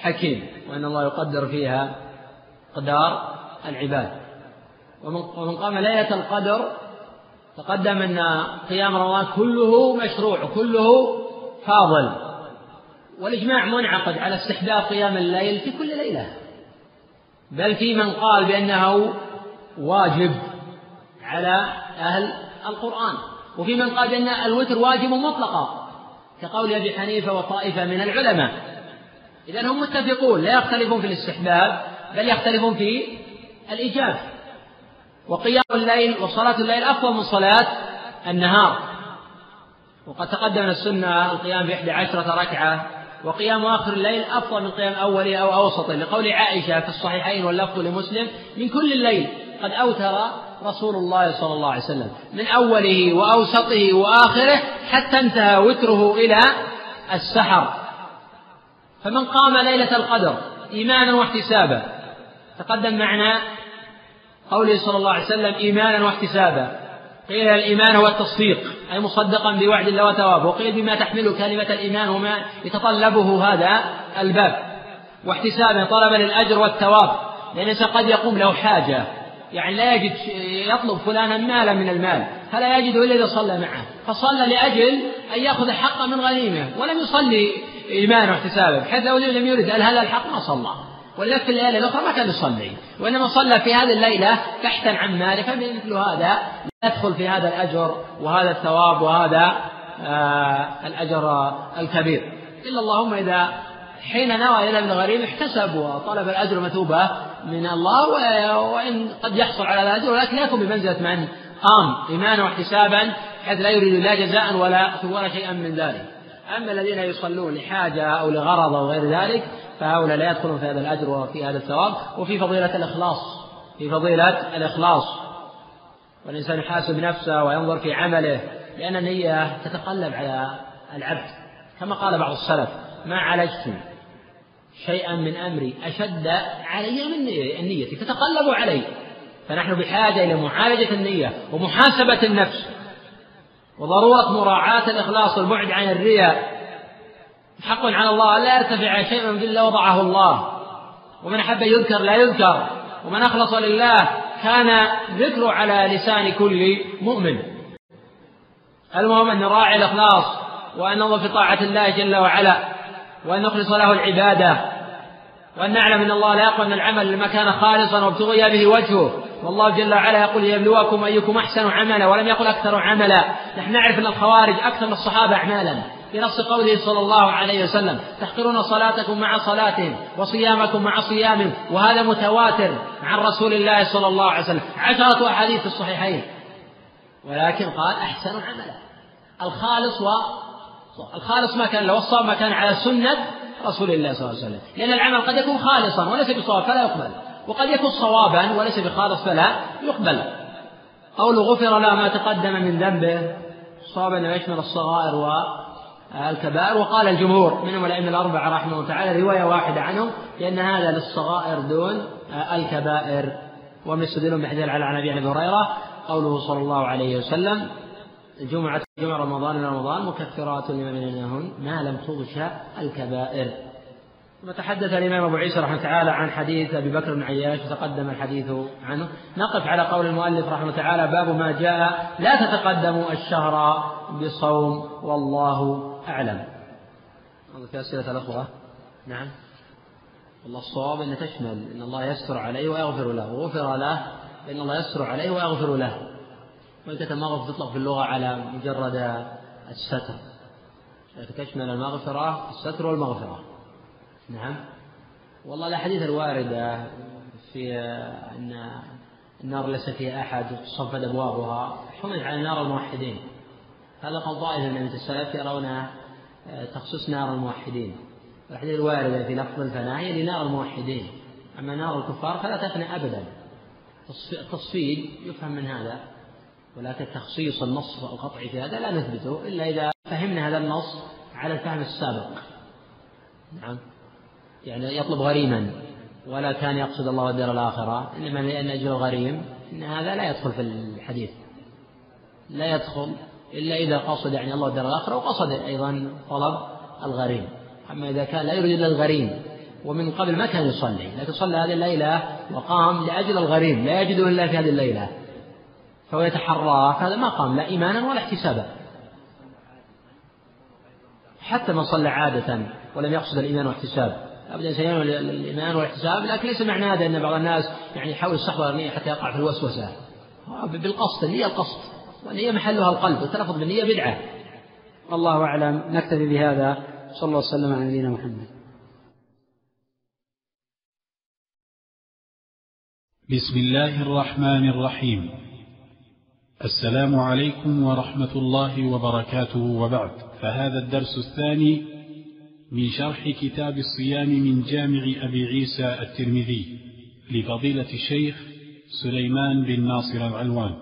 حكيم وأن الله يقدر فيها قدار العباد. ومن قام ليلة القدر تقدم أن قيام رمضان كله مشروع كله فاضل. والإجماع منعقد على استحباب قيام الليل في كل ليلة. بل في من قال بأنه واجب على أهل القرآن. وفي من قال بأن الوتر واجب مطلقا كقول أبي حنيفة وطائفة من العلماء. إذا هم متفقون لا يختلفون في الاستحباب بل يختلفون في الإيجاب. وقيام الليل وصلاة الليل أفضل من صلاة النهار. وقد تقدم السنة القيام بإحدى عشرة ركعة وقيام آخر الليل أفضل من قيام أوله أو أوسطه لقول عائشة في الصحيحين واللفظ لمسلم من كل الليل قد أوتر رسول الله صلى الله عليه وسلم من أوله وأوسطه وآخره حتى انتهى وتره إلى السحر. فمن قام ليلة القدر إيمانا واحتسابا تقدم معنا قوله صلى الله عليه وسلم إيمانا واحتسابا قيل الإيمان هو التصديق أي مصدقا بوعد الله وثوابه وقيل بما تحمله كلمة الإيمان وما يتطلبه هذا الباب. واحتسابا طلبا للأجر والثواب لأن قد يقوم له حاجة. يعني لا يجد يطلب فلانا مالا من المال فلا يجده إلا إذا صلى معه. فصلى لأجل أن يأخذ الحق من غنيمة ولم يصلي إيمانا واحتسابا بحيث لو لم يرد هذا الحق؟ ما صلى. ولا في الليالي الأخرى ما كان يصلي. وإنما صلى في هذه الليلة بحثا عن ماله فمثل هذا يدخل في هذا الأجر وهذا الثواب وهذا آه الأجر الكبير. إلا اللهم إذا حين نوى إلى ابن غريب احتسب وطلب الأجر مثوبة من الله وإن قد يحصل على الأجر ولكن لا يكون بمنزلة من قام إيمانا واحتسابا حيث لا يريد لا جزاء ولا ولا شيئا من ذلك. أما الذين يصلون لحاجة أو لغرض أو غير ذلك فهؤلاء لا يدخلون في هذا الأجر وفي هذا الثواب. وفي فضيلة الإخلاص في فضيلة الإخلاص. والإنسان يحاسب نفسه وينظر في عمله لأن النية تتقلب على العبد كما قال بعض السلف. ما عالجت شيئا من أمري أشد علي من النية تتقلب علي. فنحن بحاجة إلى معالجة النية ومحاسبة النفس. وضرورة مراعاة الإخلاص والبعد عن الرياء. حق على الله لا يرتفع شيء من إلا وضعه الله. ومن أحب يذكر لا يذكر. ومن أخلص لله كان ذكره على لسان كل مؤمن. المهم أن نراعي الإخلاص وأن ننظر في طاعة الله جل وعلا. وأن نخلص له العبادة. وأن نعلم أن الله لا يقبل العمل لما كان خالصا وابتغي به وجهه. والله جل وعلا يقول ليبلوكم أيكم أحسن عملا ولم يقل أكثر عملا. نحن نعرف أن الخوارج أكثر من الصحابة أعمالا. في نص قوله صلى الله عليه وسلم تحقرون صلاتكم مع صلاتهم وصيامكم مع صيامهم وهذا متواتر عن رسول الله صلى الله عليه وسلم. عشرة أحاديث في الصحيحين. ولكن قال أحسن عملا. الخالص و الخالص ما كان لو الصواب ما كان على سنة رسول الله صلى الله عليه وسلم. لأن العمل قد يكون خالصا وليس بصواب فلا يقبل. وقد يكون صوابا وليس بخالص فلا يقبل. قول غفر له ما تقدم من ذنبه. صواب أنه يشمل الصغائر والكبائر. وقال الجمهور منهم الأئمة الأربعة رحمه الله تعالى رواية واحدة عنهم لأن هذا للصغائر دون الكبائر. ومن يستدلون بحديث على عن أبي هريرة قوله صلى الله عليه وسلم جمعة جمع رمضان إلى رمضان مكفرات لما بينهن ما لم تغش الكبائر. ثم تحدث الإمام أبو عيسى رحمه تعالى عن حديث أبي بكر بن عياش وتقدم الحديث عنه. نقف على قول المؤلف رحمه تعالى باب ما جاء لا تتقدموا الشهر بصوم والله أعلم. في أسئلة الأخوة. نعم. والله الصواب أن تشمل إن الله يستر عليه ويغفر له. وغفر له فإن الله يستر عليه ويغفر له. وإن المغفرة تطلق في اللغة على مجرد الستر. تشمل المغفرة الستر والمغفرة. نعم. والله الأحاديث الواردة في أن النار ليس فيها أحد تصفد أبوابها. حملت على نار الموحدين. هذا قول طائفة من السلف يرون تخصيص نار الموحدين. الأحاديث الواردة في لفظ الفناء هي لنار الموحدين. أما نار الكفار فلا تفنى أبدا. التصفيد يفهم من هذا. ولكن تخصيص النص القطعي في هذا لا نثبته إلا إذا فهمنا هذا النص على الفهم السابق. نعم. يعني يطلب غريما. ولا كان يقصد الله الدار الآخرة. إنما لأن أجل الغريم إن هذا لا يدخل في الحديث. لا يدخل إلا إذا قصد يعني الله الدار الآخرة وقصد أيضا طلب الغريم. أما إذا كان لا يريد إلا الغريم ومن قبل ما كان يصلي. لكن صلى هذه الليلة وقام لأجل الغريم. لا يجده إلا في هذه الليلة. فهو يتحرى هذا ما قام لا إيمانا ولا احتسابا. حتى من صلى عادة ولم يقصد الإيمان والاحتساب. أبدا سينوي الإيمان والاحتساب لكن ليس معنى هذا أن بعض الناس يعني يحاول يستحضر النية حتى يقع في الوسوسة. بالقصد النية القصد. والنية محلها القلب والتلفظ بالنية بدعة. والله أعلم. نكتفي بهذا. صلى الله وسلم على نبينا محمد. بسم الله الرحمن الرحيم. السلام عليكم ورحمة الله وبركاته وبعد. فهذا الدرس الثاني من شرح كتاب الصيام من جامع أبي عيسى الترمذي لفضيلة الشيخ سليمان بن ناصر العلوان.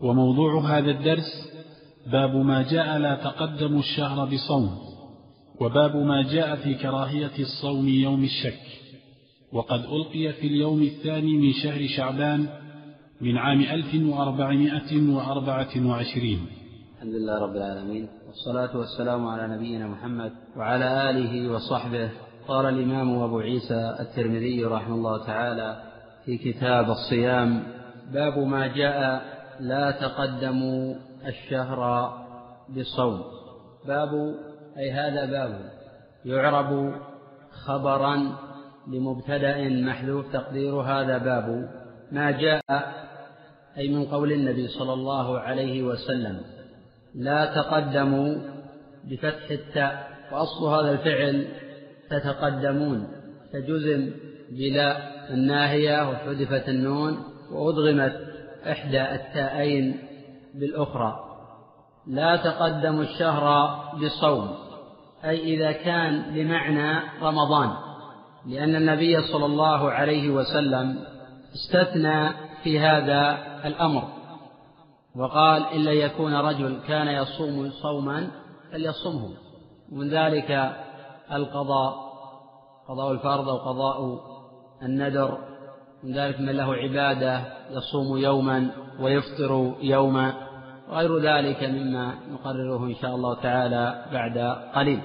وموضوع هذا الدرس باب ما جاء لا تقدم الشهر بصوم وباب ما جاء في كراهية الصوم يوم الشك وقد ألقي في اليوم الثاني من شهر شعبان من عام ألف وأربعمائة وأربعة وعشرين. الحمد لله رب العالمين والصلاة والسلام على نبينا محمد وعلى آله وصحبه. قال الإمام أبو عيسى الترمذي رحمه الله تعالى في كتاب الصيام باب ما جاء لا تقدموا الشهر بالصوم. باب أي هذا باب يعرب خبرا لمبتدأ محذوف تقدير هذا باب. ما جاء أي من قول النبي صلى الله عليه وسلم لا تقدموا بفتح التاء وأصل هذا الفعل تتقدمون فجزم بلا الناهية وحذفت النون وأدغمت إحدى التاءين بالأخرى. لا تقدموا الشهر بصوم أي إذا كان بمعنى رمضان لأن النبي صلى الله عليه وسلم استثنى في هذا الأمر. وقال إلا يكون رجل كان يصوم صوما فليصمه ومن ذلك القضاء قضاء الفرض أو قضاء الندر. من ذلك من له عبادة يصوم يوما ويفطر يوما. وغير ذلك مما نقرره إن شاء الله تعالى بعد قليل.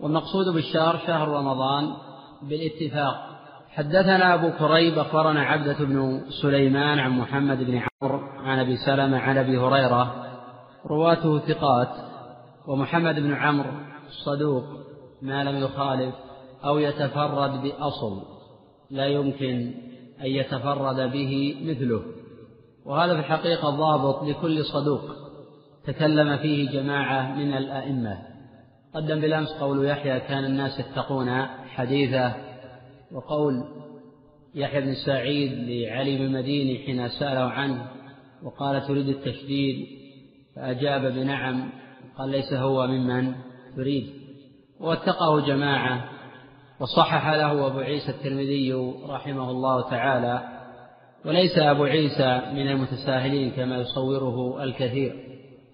والمقصود بالشهر شهر رمضان بالاتفاق. حدثنا أبو كريب أخبرنا عبدة بن سليمان عن محمد بن عمرو عن أبي سلمة عن أبي هريرة رواته ثقات ومحمد بن عمرو صدوق ما لم يخالف أو يتفرد بأصل لا يمكن أن يتفرد به مثله. وهذا في الحقيقة ضابط لكل صدوق تكلم فيه جماعة من الأئمة. قدم بالأمس قول يحيى كان الناس يتقون حديثه وقول يحيى بن سعيد لعلي بن المديني حين سأله عنه وقال تريد التشديد؟ فأجاب بنعم قال ليس هو ممن تريد. واتقاه جماعة وصحح له أبو عيسى الترمذي رحمه الله تعالى وليس أبو عيسى من المتساهلين كما يصوره الكثير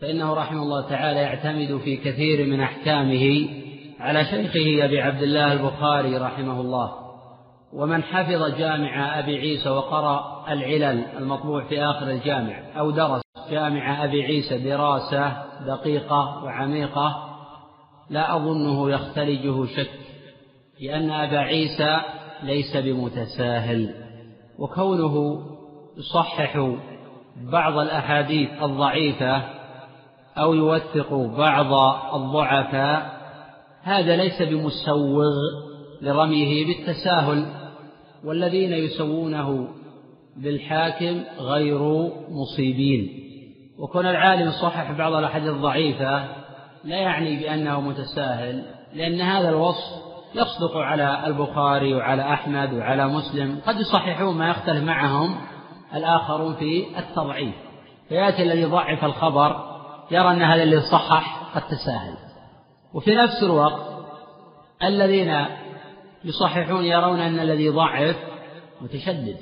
فإنه رحمه الله تعالى يعتمد في كثير من أحكامه على شيخه أبي عبد الله البخاري رحمه الله. ومن حفظ جامع أبي عيسى وقرأ العلل المطبوع في آخر الجامع أو درس جامع أبي عيسى دراسة دقيقة وعميقة لا أظنه يختلجه شك لأن أبا عيسى ليس بمتساهل وكونه يصحح بعض الأحاديث الضعيفة أو يوثق بعض الضعفاء هذا ليس بمسوغ لرميه بالتساهل والذين يسوونه بالحاكم غير مصيبين. وكون العالم صحح بعض الأحاديث الضعيفة لا يعني بأنه متساهل لأن هذا الوصف يصدق على البخاري وعلى أحمد وعلى مسلم. قد يصححون ما يختلف معهم الآخرون في التضعيف. فيأتي الذي ضعف الخبر يرى أن هذا الذي صحح قد تساهل. وفي نفس الوقت الذين يصححون يرون أن الذي ضعف متشدد.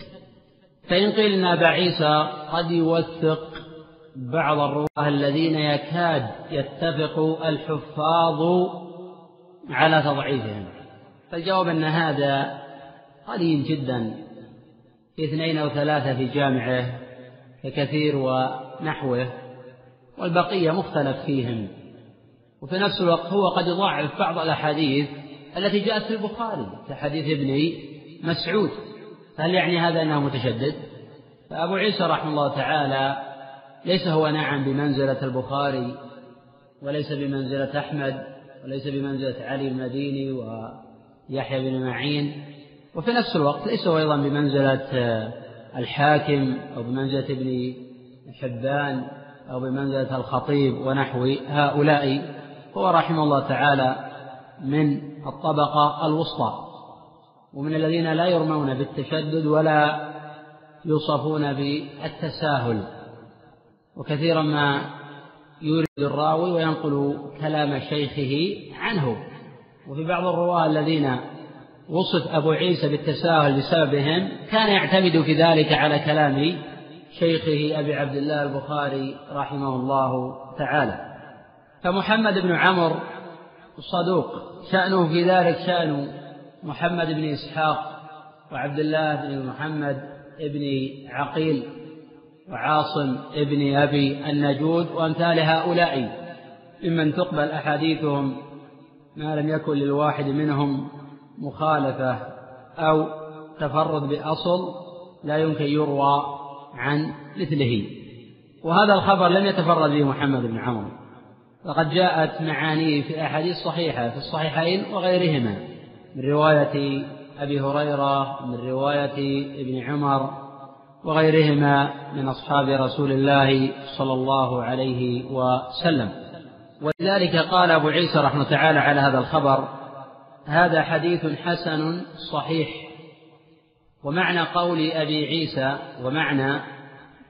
فإن قيل أن أبا عيسى قد يوثق بعض الرواه الذين يكاد يتفق الحفاظ على تضعيفهم. فالجواب أن هذا قليل جدا اثنين أو ثلاثة في جامعه ككثير ونحوه والبقية مختلف فيهم. وفي نفس الوقت هو قد يضعف بعض الأحاديث التي جاءت في البخاري كحديث ابن مسعود هل يعني هذا أنه متشدد؟ فأبو عيسى رحمه الله تعالى ليس هو نعم بمنزلة البخاري وليس بمنزلة أحمد وليس بمنزلة علي المديني ويحيى بن معين وفي نفس الوقت ليس هو أيضا بمنزلة الحاكم أو بمنزلة ابن حبان أو بمنزلة الخطيب ونحو هؤلاء هو رحمه الله تعالى من الطبقة الوسطى. ومن الذين لا يرمون بالتشدد ولا يوصفون بالتساهل. وكثيرا ما يورد الراوي وينقل كلام شيخه عنه. وفي بعض الرواة الذين وصف أبو عيسى بالتساهل بسببهم كان يعتمد في ذلك على كلام شيخه أبي عبد الله البخاري رحمه الله تعالى. فمحمد بن عمرو الصدوق. شأنه في ذلك شأن محمد بن إسحاق وعبد الله بن محمد بن عقيل وعاصم بن أبي النجود وأمثال هؤلاء. ممن تقبل أحاديثهم ما لم يكن للواحد منهم مخالفة أو تفرد بأصل لا يمكن يروى عن مثله. وهذا الخبر لم يتفرد به محمد بن عمرو. وقد جاءت معانيه في أحاديث صحيحة في الصحيحين وغيرهما. من رواية أبي هريرة من رواية ابن عمر وغيرهما من أصحاب رسول الله صلى الله عليه وسلم. ولذلك قال أبو عيسى رحمه تعالى على هذا الخبر هذا حديث حسن صحيح. ومعنى قول أبي عيسى ومعنى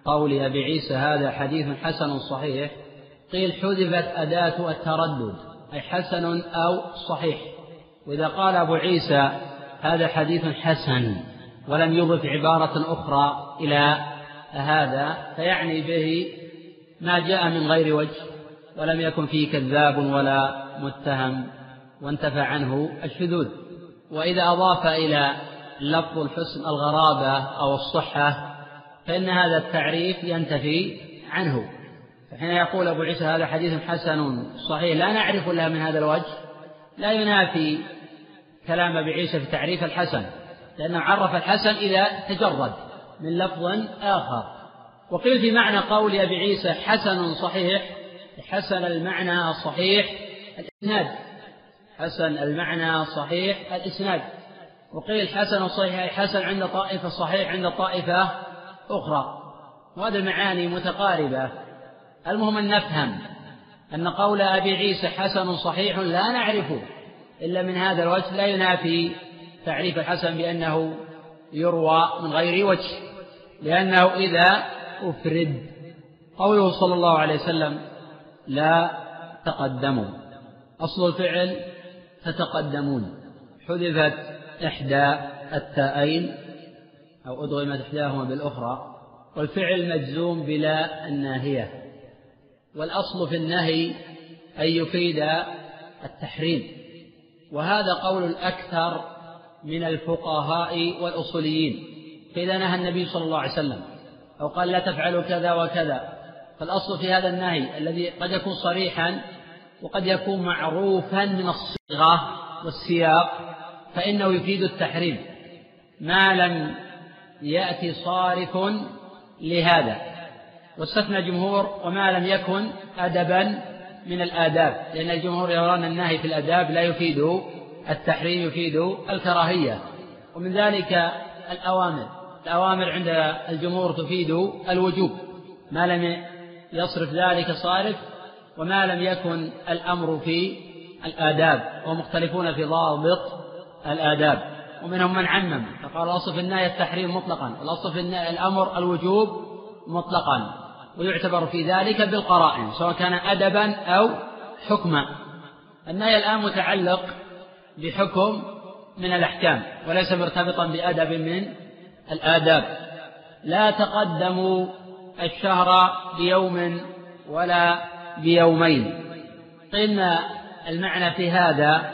قول أبي عيسى هذا حديث حسن صحيح قيل حذفت أداة التردد أي حسن أو صحيح. وإذا قال أبو عيسى هذا حديث حسن ولم يضف عبارة أخرى إلى هذا فيعني به ما جاء من غير وجه ولم يكن فيه كذاب ولا متهم وانتفى عنه الشذوذ. وإذا أضاف إلى لفظ الحسن الغرابة أو الصحة فإن هذا التعريف ينتفي عنه. فحين يقول أبو عيسى هذا حديث حسن صحيح لا نعرف إلا من هذا الوجه. لا ينافي كلام أبي عيسى في تعريف الحسن لأنه عرف الحسن إذا تجرد من لفظ آخر. وقيل في معنى قول أبي عيسى حسن صحيح حسن المعنى صحيح الإسناد. حسن المعنى صحيح الإسناد. وقيل حسن صحيح أي حسن عند طائفة صحيح عند طائفة أخرى. وهذه المعاني متقاربة. المهم أن نفهم أن قول أبي عيسى حسن صحيح لا نعرفه إلا من هذا الوجه لا ينافي تعريف الحسن بأنه يروى من غير وجه لأنه إذا أفرد قوله صلى الله عليه وسلم لا تقدموا أصل الفعل تتقدمون حذفت إحدى التائين أو أدغمت إحداهما بالأخرى والفعل مجزوم بلا الناهية. والأصل في النهي أن يفيد التحريم. وهذا قول الأكثر من الفقهاء والأصوليين. فإذا نهى النبي صلى الله عليه وسلم أو قال لا تفعلوا كذا وكذا. فالأصل في هذا النهي الذي قد يكون صريحا وقد يكون معروفا من الصيغة والسياق فإنه يفيد التحريم. ما لم يأتي صارف لهذا. واستثنى الجمهور وما لم يكن أدبا من الآداب لأن الجمهور يرون النهي في الآداب لا يفيد التحريم يفيد الكراهية. ومن ذلك الأوامر. الأوامر عند الجمهور تفيد الوجوب. ما لم يصرف ذلك صارف وما لم يكن الأمر في الآداب ومختلفون في ضابط الآداب. ومنهم من عمم فقال الأصل في النهي التحريم مطلقا والأصل في الأمر الوجوب مطلقا. ويعتبر في ذلك بالقرائن سواء كان أدبا أو حكما. النهي الآن متعلق بحكم من الأحكام وليس مرتبطا بأدب من الآداب. لا تقدموا الشهر بيوم ولا بيومين. فإن المعنى في هذا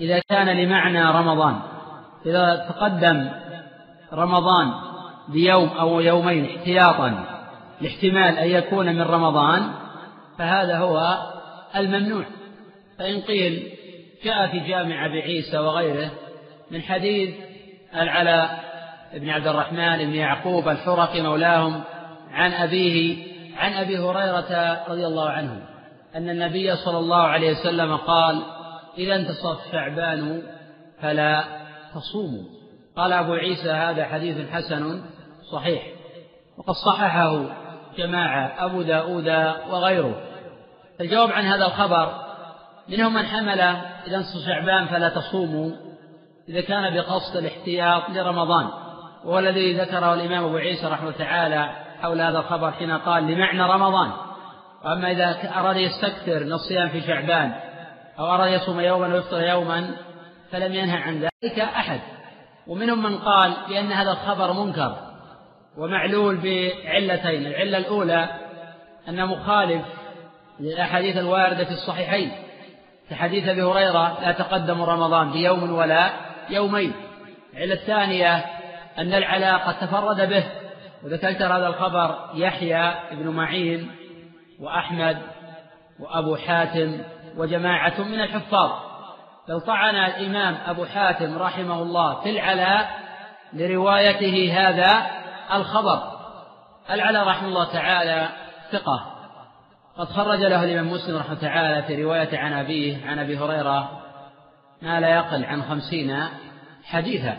إذا كان لمعنى رمضان. إذا تقدم رمضان بيوم أو يومين احتياطا لاحتمال أن يكون من رمضان فهذا هو الممنوع. فإن قيل جاء في جامع أبي عيسى وغيره من حديث العلاء بن عبد الرحمن بن يعقوب الحرقي مولاهم عن أبيه عن أبي هريرة رضي الله عنه أن النبي صلى الله عليه وسلم قال إذا انتصف شعبان فلا تصوموا. قال أبو عيسى هذا حديث حسن صحيح. وقد صححه جماعة أبو داود وغيره. الجواب عن هذا الخبر منهم من حمل إذا انتصف شعبان فلا تصوموا إذا كان بقصد الاحتياط لرمضان. وهو الذي ذكره الإمام أبو عيسى رحمه تعالى حول هذا الخبر حين قال لمعنى رمضان وأما إذا أراد يستكثر من الصيام في شعبان أو أراد يصوم يوما ويفطر يوما فلم ينهى عن ذلك أحد. ومنهم من قال بأن هذا الخبر منكر. ومعلول بعلتين العلة الأولى أن مخالف للأحاديث الواردة في الصحيحين كحديث أبي هريرة لا تقدم رمضان بيوم ولا يومين. العلة الثانية أن العلاقة تفرد به وذكرت هذا الخبر يحيى بن معين وأحمد وأبو حاتم وجماعة من الحفاظ. بل طعن الإمام أبو حاتم رحمه الله في العلاء لروايته هذا الخبر. العلاء رحمه الله تعالى ثقة. قد خرج له الإمام مسلم رحمه تعالى في رواية عن أبيه عن أبي هريرة ما لا يقل عن خمسين حديثا.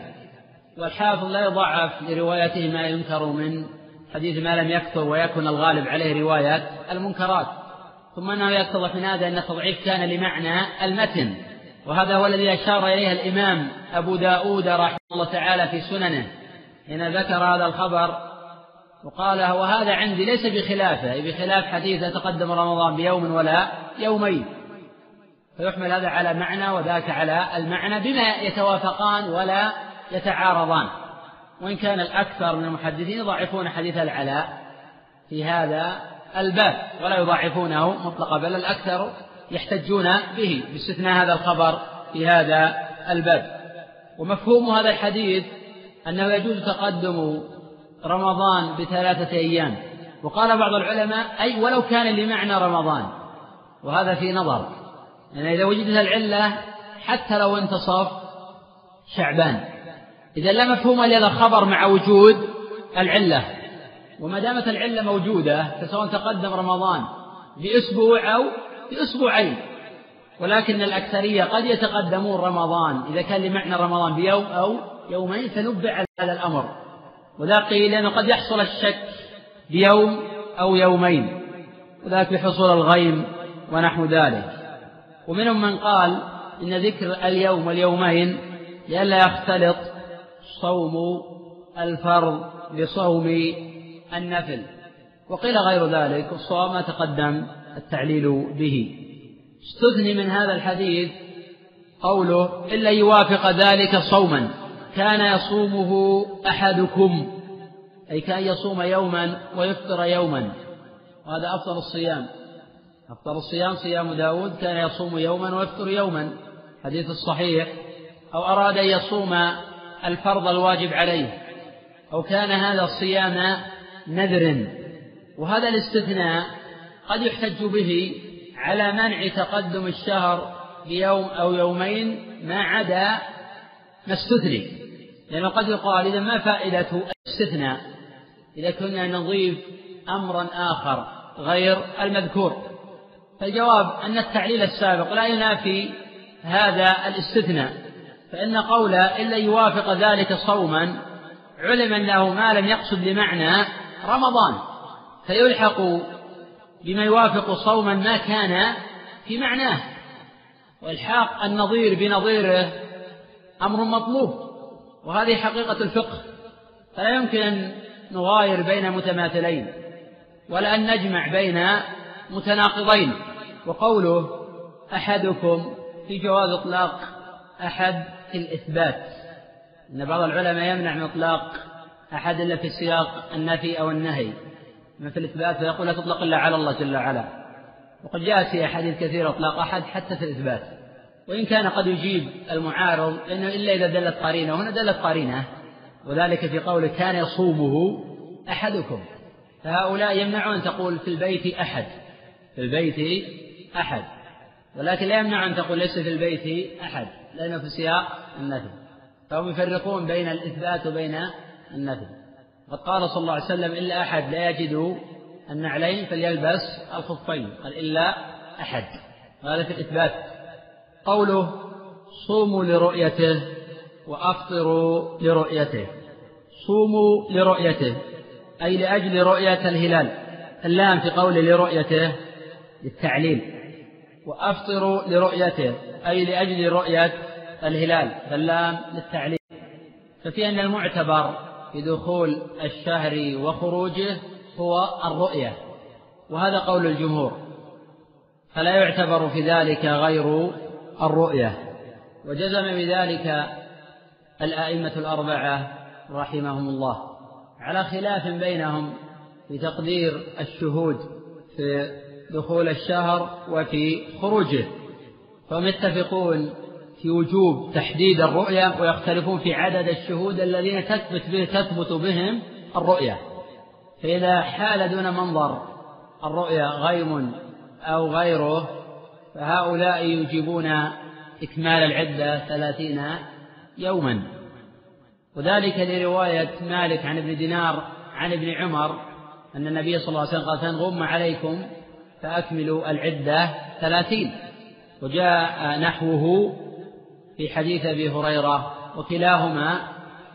والحافظ لا يضعف لروايته ما ينكر من حديث ما لم يكثر ويكون الغالب عليه رواية المنكرات. ثم أنه يتضح من هذا أن التضعيف كان لمعنى المتن. وهذا هو الذي أشار إليه الإمام أبو داود رحمه الله تعالى في سننه. حين ذكر هذا الخبر وقال وهذا عندي ليس بخلافة أي بخلاف حديث تقدم رمضان بيوم ولا يومين. فيحمل هذا على معنى وذاك على المعنى بما يتوافقان ولا يتعارضان. وإن كان الأكثر من المحدثين يضعفون حديث العلاء في هذا الباب ولا يضعفونه مطلقا بل الأكثر يحتجون به باستثناء هذا الخبر في هذا الباب. ومفهوم هذا الحديث أنه يجوز تقدم رمضان بثلاثة أيام. وقال بعض العلماء أي ولو كان لمعنى رمضان. وهذا في نظر. يعني إذا وجدت العلة حتى لو انتصف شعبان. إذا لا مفهوم الخبر مع وجود العلة. وما دامت العلة موجودة فسواء تقدم رمضان بأسبوع أو بأسبوعين ولكن الأكثرية قد يتقدمون رمضان إذا كان لمعنى رمضان بيوم أو يومين فنبع على الأمر. وذا قيل لأنه قد يحصل الشك بيوم أو يومين. وذاك بحصول الغيم ونحو ذلك. ومنهم من قال إن ذكر اليوم واليومين لئلا يختلط صوم الفرض بصوم النفل. وقيل غير ذلك والصواب ما تقدم التعليل به. استثني من هذا الحديث قوله إلا يوافق ذلك صوما. كان يصومه أحدكم أي كأن يصوم يوما ويفطر يوما وهذا أفضل الصيام. أفضل الصيام صيام داود كان يصوم يوما ويفطر يوما. حديث الصحيح. أو أراد أن يصوم الفرض الواجب عليه. أو كان هذا الصيام نذر وهذا الاستثناء قد يحتج به على منع تقدم الشهر بيوم أو يومين ما عدا ما استثني. لأنه قد يقال إذا ما فائدة الاستثناء إذا كنا نضيف أمرا آخر غير المذكور. فالجواب أن التعليل السابق لا ينافي هذا الاستثناء فإن قوله إلا يوافق ذلك صوما علم أنه ما لم يقصد بمعنى رمضان. فيلحق بما يوافق صوما ما كان في معناه. والحاق النظير بنظيره أمر مطلوب. وهذه حقيقة الفقه. فلا يمكن أن نغاير بين متماثلين ولا أن نجمع بين متناقضين. وقوله أحدكم في جواز إطلاق أحد في الإثبات. أن بعض العلماء يمنع من إطلاق أحد إلا في سياق النفي أو النهي. من في الإثبات فيقول لا تطلق إلا على الله جل وعلا. وقد جاءت في أحاديث كثيرة إطلاق أحد حتى في الإثبات. وإن كان قد يجيب المعارض لأنه إلا إذا دلت قرينة هنا دلت قرينة وذلك في قوله كان يصومه أحدكم. فهؤلاء يمنعون أن تقول في البيت أحد في البيت أحد. ولكن لا يمنع أن تقول ليس في البيت أحد لأنه في سياق النفي. فهم يفرقون بين الإثبات وبين النفي. قد قال صلى الله عليه وسلم إلا أحد لا يجد النعلين فليلبس الخفين قال إلا أحد. هذا في الإثبات. قوله صوموا لرؤيته وأفطروا لرؤيته. صوموا لرؤيته أي لأجل رؤية الهلال. اللام في قول لرؤيته للتعليل. وأفطروا لرؤيته أي لأجل رؤية الهلال. اللام للتعليل. ففي أن المعتبر في دخول الشهر وخروجه هو الرؤية. وهذا قول الجمهور. فلا يعتبر في ذلك غير الرؤية. وجزم بذلك الأئمة الأربعة رحمهم الله. على خلاف بينهم في تقدير الشهود في دخول الشهر وفي خروجه. فهم يتفقون في وجوب تحديد الرؤية ويختلفون في عدد الشهود الذين تثبت به تثبت بهم الرؤية. فإذا حال دون منظر الرؤيا غيم أو غيره فهؤلاء يجيبون إكمال العدة ثلاثين يوما. وذلك لرواية مالك عن ابن دينار عن ابن عمر أن النبي صلى الله عليه وسلم قال فإن عليكم فأكملوا العدة ثلاثين وجاء نحوه في حديث أبي هريرة وكلاهما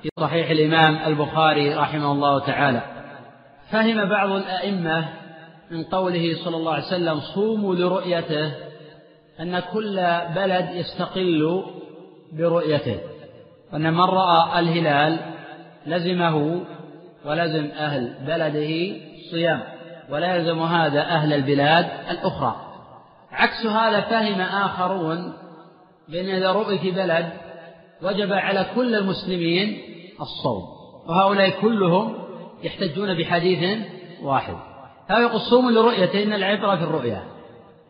في صحيح الإمام البخاري رحمه الله تعالى. فهم بعض الأئمة من قوله صلى الله عليه وسلم صوموا لرؤيته أن كل بلد يستقل برؤيته وأن من رأى الهلال لزمه ولزم أهل بلده صيام ولا يلزم هذا أهل البلاد الأخرى. عكس هذا فهم آخرون بأن إذا رؤي في بلد وجب على كل المسلمين الصوم وهؤلاء كلهم يحتجون بحديث واحد. يقول صوم لرؤيته إن العبرة في الرؤيا.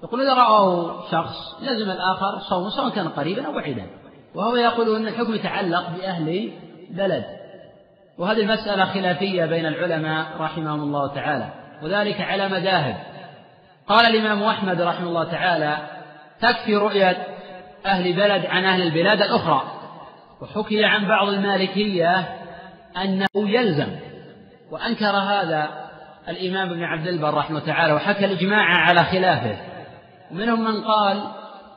يقول إذا رأوا شخص لزم الآخر صوم سواء كان قريبا أو بعيدا وهو يقول أن الحكم يتعلق بأهل بلد. وهذه المسألة خلافية بين العلماء رحمهم الله تعالى وذلك على مذاهب. قال الإمام أحمد رحمه الله تعالى تكفي رؤية أهل بلد عن أهل البلاد الأخرى. وحكي عن بعض المالكية أنه يلزم. وأنكر هذا الإمام ابن عبد البر رحمه الله تعالى وحكى الإجماع على خلافه. ومنهم من قال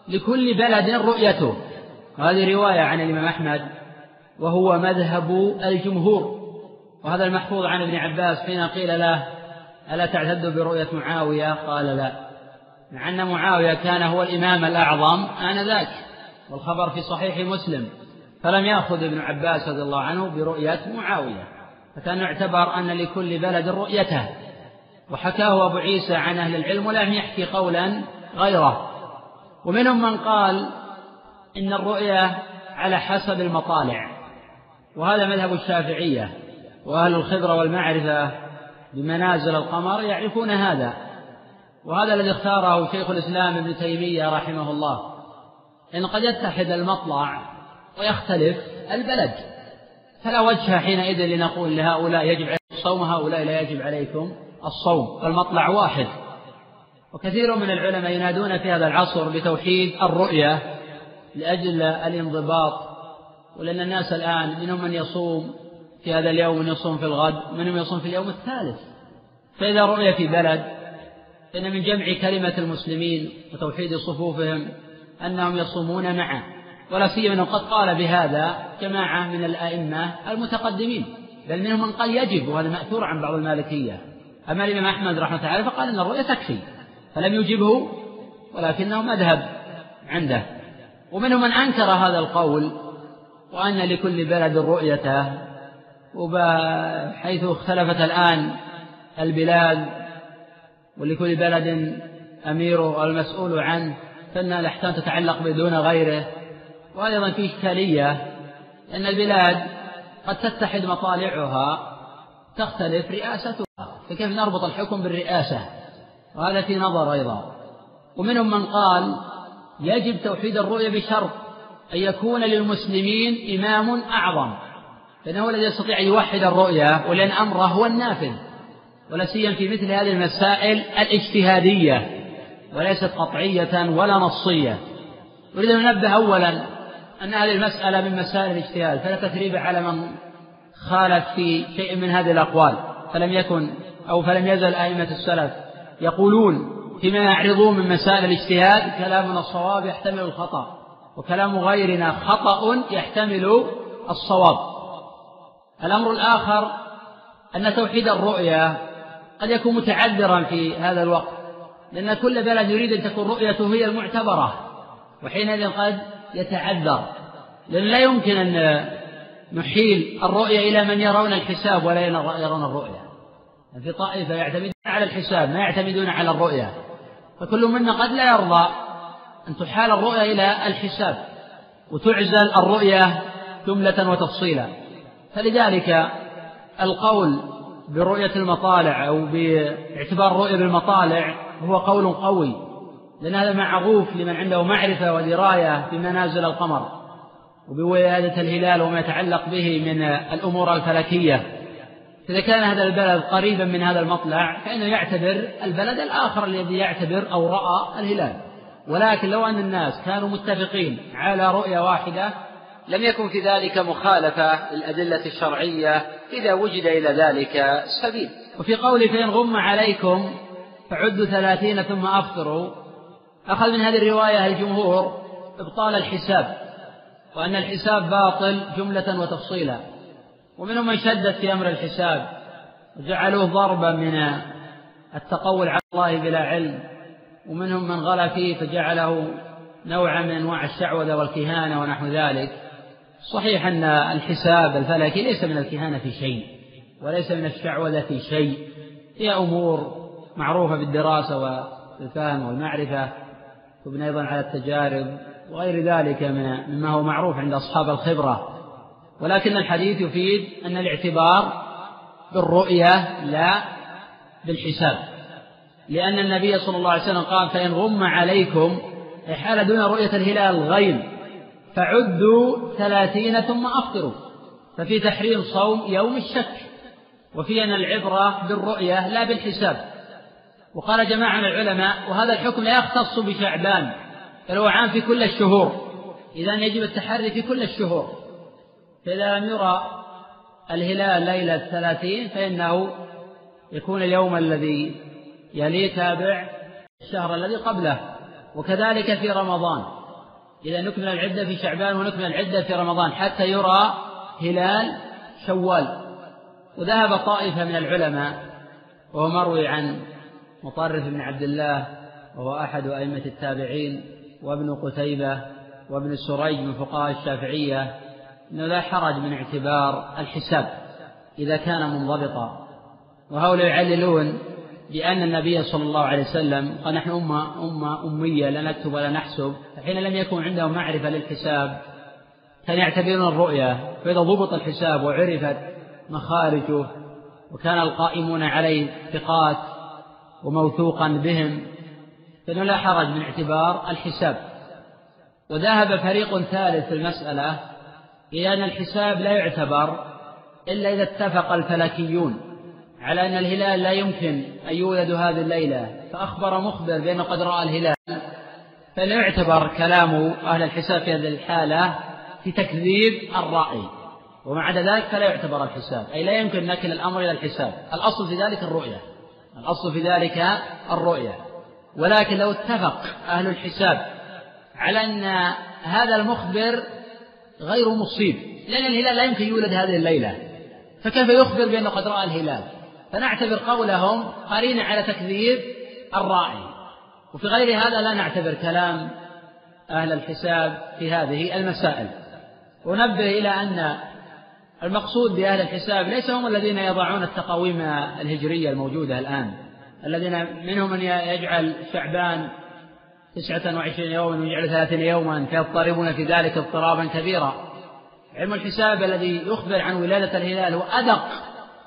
لكل بلد رؤيته. وهذه رواية عن الإمام أحمد وهو مذهب الجمهور. وهذا المحفوظ عن ابن عباس حين قيل له ألا تعتد برؤية معاوية؟ قال لا. مع أن معاوية كان هو الإمام الأعظم آنذاك والخبر في صحيح مسلم. فلم يأخذ ابن عباس رضي الله عنه برؤية معاوية. فكان يعتبر أن لكل بلد رؤيته. وحكاه أبو عيسى عن أهل العلم ولم يحكي قولا غيره. ومنهم من قال إن الرؤية على حسب المطالع. وهذا مذهب الشافعية. وأهل الخبرة والمعرفة بمنازل القمر يعرفون هذا. وهذا الذي اختاره شيخ الإسلام ابن تيمية رحمه الله. إن قد يتحد المطلع ويختلف البلد. فلا وجه حينئذ لنقول لهؤلاء يجب عليكم الصوم وهؤلاء لا يجب عليكم الصوم. فالمطلع واحد. وكثير من العلماء ينادون في هذا العصر بتوحيد الرؤية لأجل الانضباط ولأن الناس الآن منهم من يصوم في هذا اليوم من يصوم في الغد ومنهم يصوم في اليوم الثالث. فإذا رؤي في بلد فإن من جمع كلمة المسلمين وتوحيد صفوفهم أنهم يصومون معا ولا سيما أنه قد قال بهذا جماعة من الأئمة المتقدمين بل منهم من قال يجب وهذا مأثور عن بعض المالكية. أما الإمام أحمد رحمه الله فقال أن الرؤية تكفي. فلم يجبه ولكنه مذهب عنده. ومنهم من أنكر هذا القول وأن لكل بلد رؤيته. وحيث اختلفت الآن البلاد ولكل بلد أميره المسؤول عنه فإن الأحكام تتعلق بدون غيره. وأيضا في إشكالية أن البلاد قد تتحد مطالعها تختلف رئاستها فكيف نربط الحكم بالرئاسة؟ وهذا في نظر أيضا. ومنهم من قال يجب توحيد الرؤية بشرط أن يكون للمسلمين إمام أعظم فإنه الذي يستطيع أن يوحد الرؤية ولأن أمره هو النافذ. ولا سيما في مثل هذه المسائل الاجتهادية وليست قطعية ولا نصية. أريد أن ننبه أولا أن هذه المسألة من مسائل الاجتهاد فلا تثريب على من خالف في شيء من هذه الأقوال فلم يكن أو فلم يزل أئمة السلف. يقولون فيما يعرضون من مسائل الاجتهاد كلامنا الصواب يحتمل الخطأ وكلام غيرنا خطأ يحتمل الصواب. الأمر الآخر أن توحيد الرؤيا قد يكون متعذرا في هذا الوقت لأن كل بلد يريد أن تكون رؤيته هي المعتبرة وحينئذ قد يتعذر. لأن لا يمكن أن نحيل الرؤية إلى من يرون الحساب ولا يرون الرؤيا. في طائفة يعتمدون على الحساب ما يعتمدون على الرؤيا فكل منا قد لا يرضى أن تحال الرؤيا إلى الحساب وتعزل الرؤيا جملة وتفصيلا. فلذلك القول برؤية المطالع أو باعتبار الرؤيا بالمطالع هو قول قوي لأن هذا معروف لمن عنده معرفة ودراية بمنازل القمر وبويادة الهلال وما يتعلق به من الأمور الفلكية. إذا كان هذا البلد قريبا من هذا المطلع فإنه يعتبر البلد الآخر الذي يعتبر أو رأى الهلال. ولكن لو أن الناس كانوا متفقين على رؤية واحدة لم يكن في ذلك مخالفة للأدلة الشرعية إذا وجد إلى ذلك سبيل. وفي قوله فإن غم عليكم فعدوا ثلاثين ثم أفطروا أخذ من هذه الرواية الجمهور إبطال الحساب وأن الحساب باطل جملة وتفصيلا. ومنهم من شدد في أمر الحساب وجعلوه ضربا من التقول على الله بلا علم ومنهم من غلا فيه فجعله نوعا من أنواع الشعوذة والكهانة ونحو ذلك. صحيح أن الحساب الفلكي ليس من الكهانة في شيء وليس من الشعوذة في شيء. هي أمور معروفة بالدراسة والفهم والمعرفة تبنى أيضا على التجارب وغير ذلك مما هو معروف عند أصحاب الخبرة. ولكن الحديث يفيد أن الاعتبار بالرؤية لا بالحساب. لأن النبي صلى الله عليه وسلم قال فإن غم عليكم حال دون رؤية الهلال غيم فعدوا ثلاثين ثم أفطروا. ففي تحريم صوم يوم الشك وفي أن العبرة بالرؤية لا بالحساب. وقال جماعة من العلماء وهذا الحكم لا يختص بشعبان بل هو عام في كل الشهور إذا يجب التحري في كل الشهور. فإذا لم يرى الهلال ليلة الثلاثين فإنه يكون اليوم الذي يليه تابع الشهر الذي قبله وكذلك في رمضان. إذا نكمل العدة في شعبان ونكمل العدة في رمضان حتى يرى هلال شوال. وذهب طائفة من العلماء وهو مروي عن مطرف بن عبد الله وهو أحد أئمة التابعين وابن قتيبة وابن سريج من فقهاء الشافعية أنه لا حرج من اعتبار الحساب إذا كان منضبطا. وهؤلاء يعللون بأن النبي صلى الله عليه وسلم قال نحن أمة أمة أمية لا نكتب ولا نحسب. فحين لم يكن عندهم معرفة للحساب كانوا يعتبرون الرؤية. فإذا ضبط الحساب وعرفت مخارجه وكان القائمون عليه ثقات وموثوقا بهم فإنه لا حرج من اعتبار الحساب. وذهب فريق ثالث في المسألة إلى أن الحساب لا يعتبر إلا إذا اتفق الفلكيون على أن الهلال لا يمكن أن يولد هذه الليلة فأخبر مخبر بأنه قد رأى الهلال فلا يعتبر كلام أهل الحساب في هذه الحالة في تكذيب الرأي. وما عدا ذلك فلا يعتبر الحساب أي لا يمكن نكل الأمر إلى الحساب. الأصل في ذلك الرؤية الأصل في ذلك الرؤية. ولكن لو اتفق أهل الحساب على أن هذا المخبر غير مصيب لأن الهلال لا يمكن يولد هذه الليلة. فكيف يخبر بأنه قد رأى الهلال؟ فنعتبر قولهم قرينة على تكذيب الراعي وفي غير هذا لا نعتبر كلام أهل الحساب في هذه المسائل. ونبه إلى أن المقصود بأهل الحساب ليس هم الذين يضعون التقاويم الهجرية الموجودة الآن. الذين منهم من يجعل شعبان تسعة وعشرين يوما ويجعل ثلاثين يوما فيضطربون في ذلك اضطرابا كبيرا. علم الحساب الذي يخبر عن ولادة الهلال هو أدق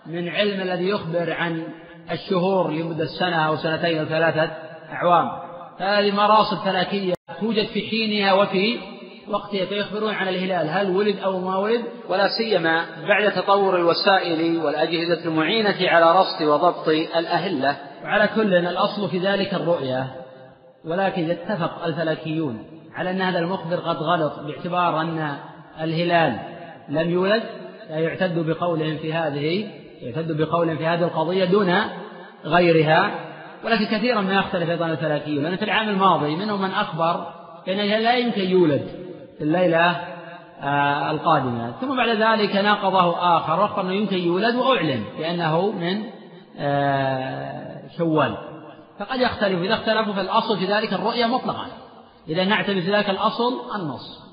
من علم الذي يخبر عن الشهور لمدة سنة أو سنتين أو ثلاثة أعوام. هذه مراصد فلكية توجد في حينها وفي وقتها فيخبرون عن الهلال هل ولد أو ما ولد. ولا سيما بعد تطور الوسائل والأجهزة المعينة على رصد وضبط الأهلة. وعلى كل الأصل في ذلك الرؤية. ولكن اتفق الفلكيون على أن هذا المخبر قد غلط باعتبار أن الهلال لم يولد لا يعتد بقولهم في هذه يعتد بقولهم في هذه القضية دون غيرها. ولكن كثيرا ما يختلف أيضا الفلكيون لأن في العام الماضي منهم من أخبر بأنه لا يمكن يولد في الليلة آه، القادمة. ثم بعد ذلك ناقضه آخر وأخبر أنه يمكن يولد وأعلن بأنه من آه، شوال. فقد يختلف. إذا اختلفوا في الأصل في ذلك الرؤية مطلقا. إذا نعتبر في ذلك الأصل النص.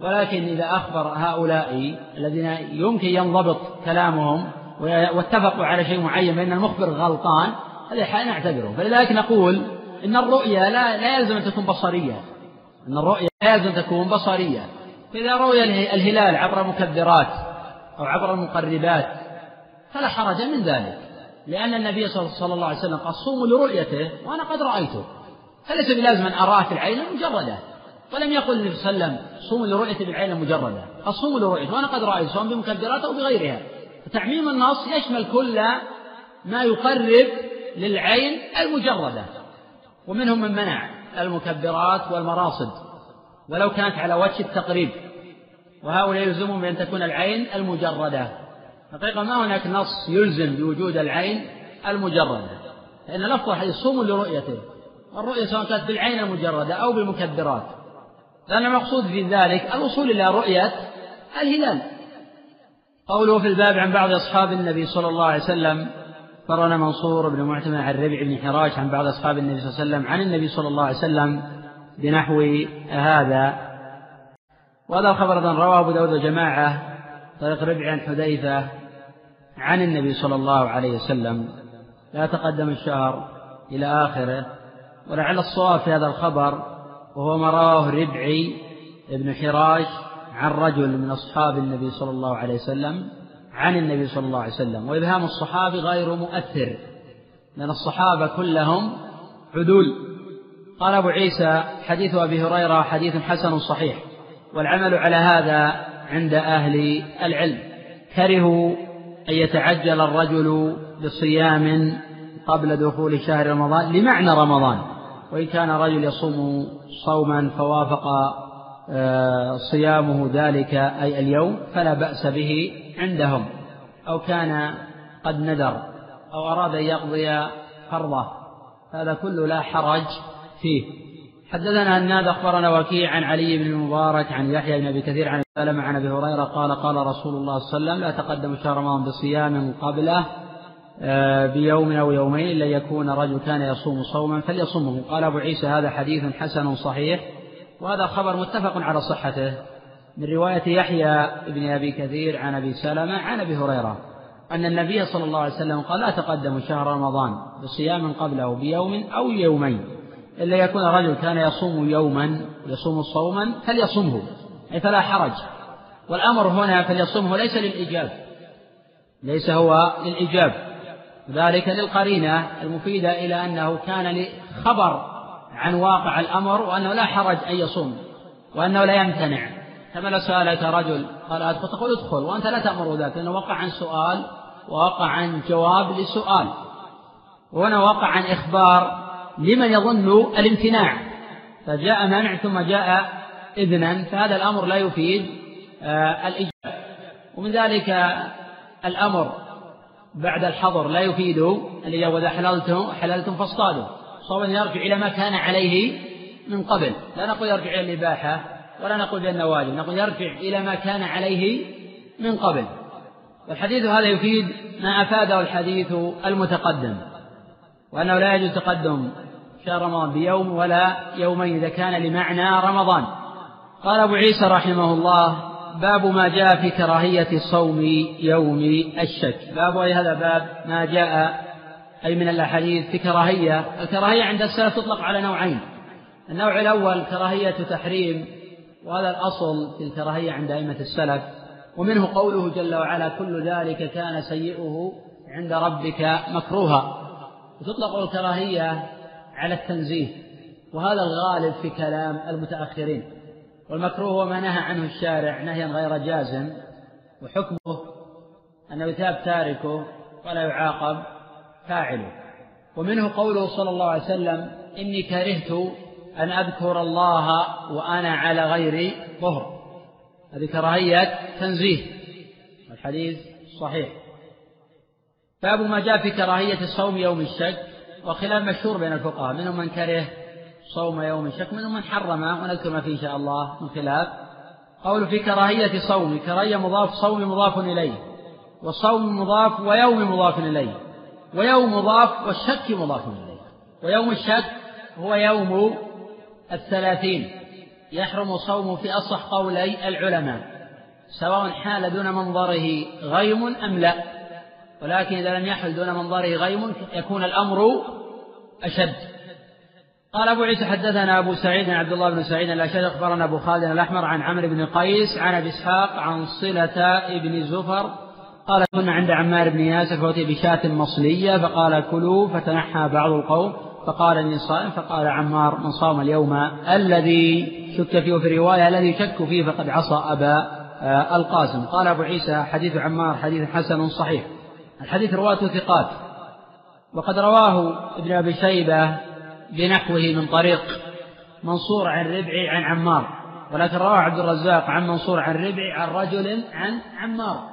ولكن إذا أخبر هؤلاء الذين يمكن ينضبط كلامهم واتفقوا على شيء معين بأن المخبر غلطان هذا حال نعتبره. فلذلك نقول إن الرؤيا لا, لا يلزم أن تكون بصرية. أن الرؤيا لا يلزم أن تكون بصرية. فإذا رؤي الهلال عبر المكبرات أو عبر المقربات فلا حرج من ذلك. لأن النبي صلى الله عليه وسلم قال صوموا لرؤيته وأنا قد رأيته. فليس بلازم أن أراه في العين المجردة ولم يقل النبي صلى الله عليه وسلم صوموا لرؤيته بالعين المجردة قال صوموا لرؤيته وأنا قد رأيته سواء بمكبرات أو بغيرها. فتعميم النص يشمل كل ما يقرب للعين المجردة. ومنهم من منع المكبرات والمراصد. ولو كانت على وجه التقريب. وهؤلاء يلزمهم بأن تكون العين المجردة. حقيقة ما هناك نص يلزم بوجود العين المجردة لأن لفظ الحديث صوم لرؤيته الرؤية سواء كانت بالعين المجردة أو بالمكبرات. لأن المقصود في ذلك الوصول إلى رؤية الهلال. قوله في الباب عن بعض أصحاب النبي صلى الله عليه وسلم قرن منصور بن معتمر عن ربع بن حراش عن بعض أصحاب النبي صلى الله عليه وسلم عن النبي صلى الله عليه وسلم بنحو هذا. وهذا الخبر رواه أبو داود وجماعة طريق ربع عن حذيفة عن النبي صلى الله عليه وسلم لا تقدم الشهر إلى آخره ولعل الصواب في هذا الخبر وهو ما رواه ربعي ابن حراش عن رجل من أصحاب النبي صلى الله عليه وسلم عن النبي صلى الله عليه وسلم وإبهام الصحابي غير مؤثر لأن الصحابة كلهم عدول. قال أبو عيسى حديث أبي هريرة حديث حسن صحيح والعمل على هذا عند أهل العلم كرهوا أن يتعجل الرجل بصيام قبل دخول شهر رمضان لمعنى رمضان وإن كان رجل يصوم صوما فوافق آه، صيامه ذلك أي اليوم فلا بأس به عندهم. أو كان قد نذر أو أراد أن يقضي فرضه هذا كله لا حرج فيه. حدثنا الناد أخبرنا وكيع عن علي بن المبارك عن يحيى بن أبي كثير عن سلم عن أبي هريرة قال قال رسول الله صلى الله عليه وسلم لا تقدم شهر رمضان بصيام قبله آه، بيوم أو يومين إلا يكون رجل كان يصوم صوما فليصومه قال أبو عيسى هذا حديث حسن صحيح وهذا خبر متفق على صحته. من رواية يحيى بن أبي كثير عن أبي سلمة عن أبي هريرة أن النبي صلى الله عليه وسلم قال لا تقدموا شهر رمضان بصيام قبله بيوم أو يومين. إلا يكون رجل كان يصوم يوما يصوم صوما فليصمه أي فلا حرج. والأمر هنا فليصمه ليس للإيجاب ليس هو للإيجاب. ذلك للقرينة المفيدة إلى أنه كان خبر عن واقع الأمر وأنه لا حرج أن يصوم وأنه لا يمتنع. كما لو سألك رجل قال أدخل تقول ادخل وأنت لا تأمر ذلك لأنه وقع عن سؤال ووقع عن جواب لسؤال. وهنا وقع عن إخبار لمن يظن الامتناع. فجاء منع ثم جاء إذنا فهذا الأمر لا يفيد آه، الإجابة. ومن ذلك الأمر بعد الحظر لا يفيد الإجابة وإذا حللتم حللتم فاصطادوا. صوبا يرجع إلى ما كان عليه من قبل. لا نقول يرجع إلى الإباحة ولا نقول بأنه واجب نقول يرجع إلى ما كان عليه من قبل. والحديث هذا يفيد ما أفاده الحديث المتقدم. وأنه لا يجوز تقدم شهر رمضان بيوم ولا يومين إذا كان لمعنى رمضان. قال أبو عيسى رحمه الله باب ما جاء في كراهية صوم يوم الشك. باب أي هذا باب ما جاء أي من الأحاديث في كراهية. الكراهية عند السلف تطلق على نوعين. النوع الأول كراهية تحريم وهذا الأصل في الكراهية عند أئمة السلف. ومنه قوله جل وعلا كل ذلك كان سيئه عند ربك مكروها. وتطلق الكراهية على التنزيه وهذا الغالب في كلام المتأخرين. والمكروه هو ما نهى عنه الشارع نهيا غير جازم وحكمه أنه يثاب تاركه ولا يعاقب فاعله. ومنه قوله صلى الله عليه وسلم إني كرهت أن أذكر الله وأنا على غير ظهر. هذه كراهية تنزيه. الحديث صحيح. باب ما جاء في كراهية صوم يوم الشك وخلاف مشهور بين الفقهاء منهم من كره صوم يوم الشك منهم من حرم ونذكر ما فيه إن شاء الله من خلاف. قول في كراهية صوم كراهية مضاف صوم مضاف إليه وصوم مضاف ويوم مضاف إليه ويوم مضاف والشك مضاف إليه. ويوم الشك هو يوم الثلاثين يحرم صومه في أصح قولي العلماء سواء حال دون منظره غيم أم لا. ولكن إذا لم يحل دون منظره غيم يكون الأمر أشد. قال أبو عيسى حدثنا أبو سعيد عن عبد الله بن سعيد الأشد أخبرنا أبو خالد الأحمر عن عمرو بن قيس عن أبي إسحاق عن صلة ابن زفر قال كنا عند عمار بن ياسر فأتي بشاة مصلية فقال كلوا فتنحى بعض القوم فقال إني صائم فقال عمار من صام اليوم الذي شك فيه وفي رواية الذي يشك فيه فقد عصى أبا آه، القاسم. قال أبو عيسى حديث عمار حديث حسن صحيح. الحديث رواته ثقات. وقد رواه ابن أبي شيبة بنحوه من طريق منصور عن ربعي عن عمار ولكن رواه عبد الرزاق عن منصور عن ربعي عن رجل عن عمار.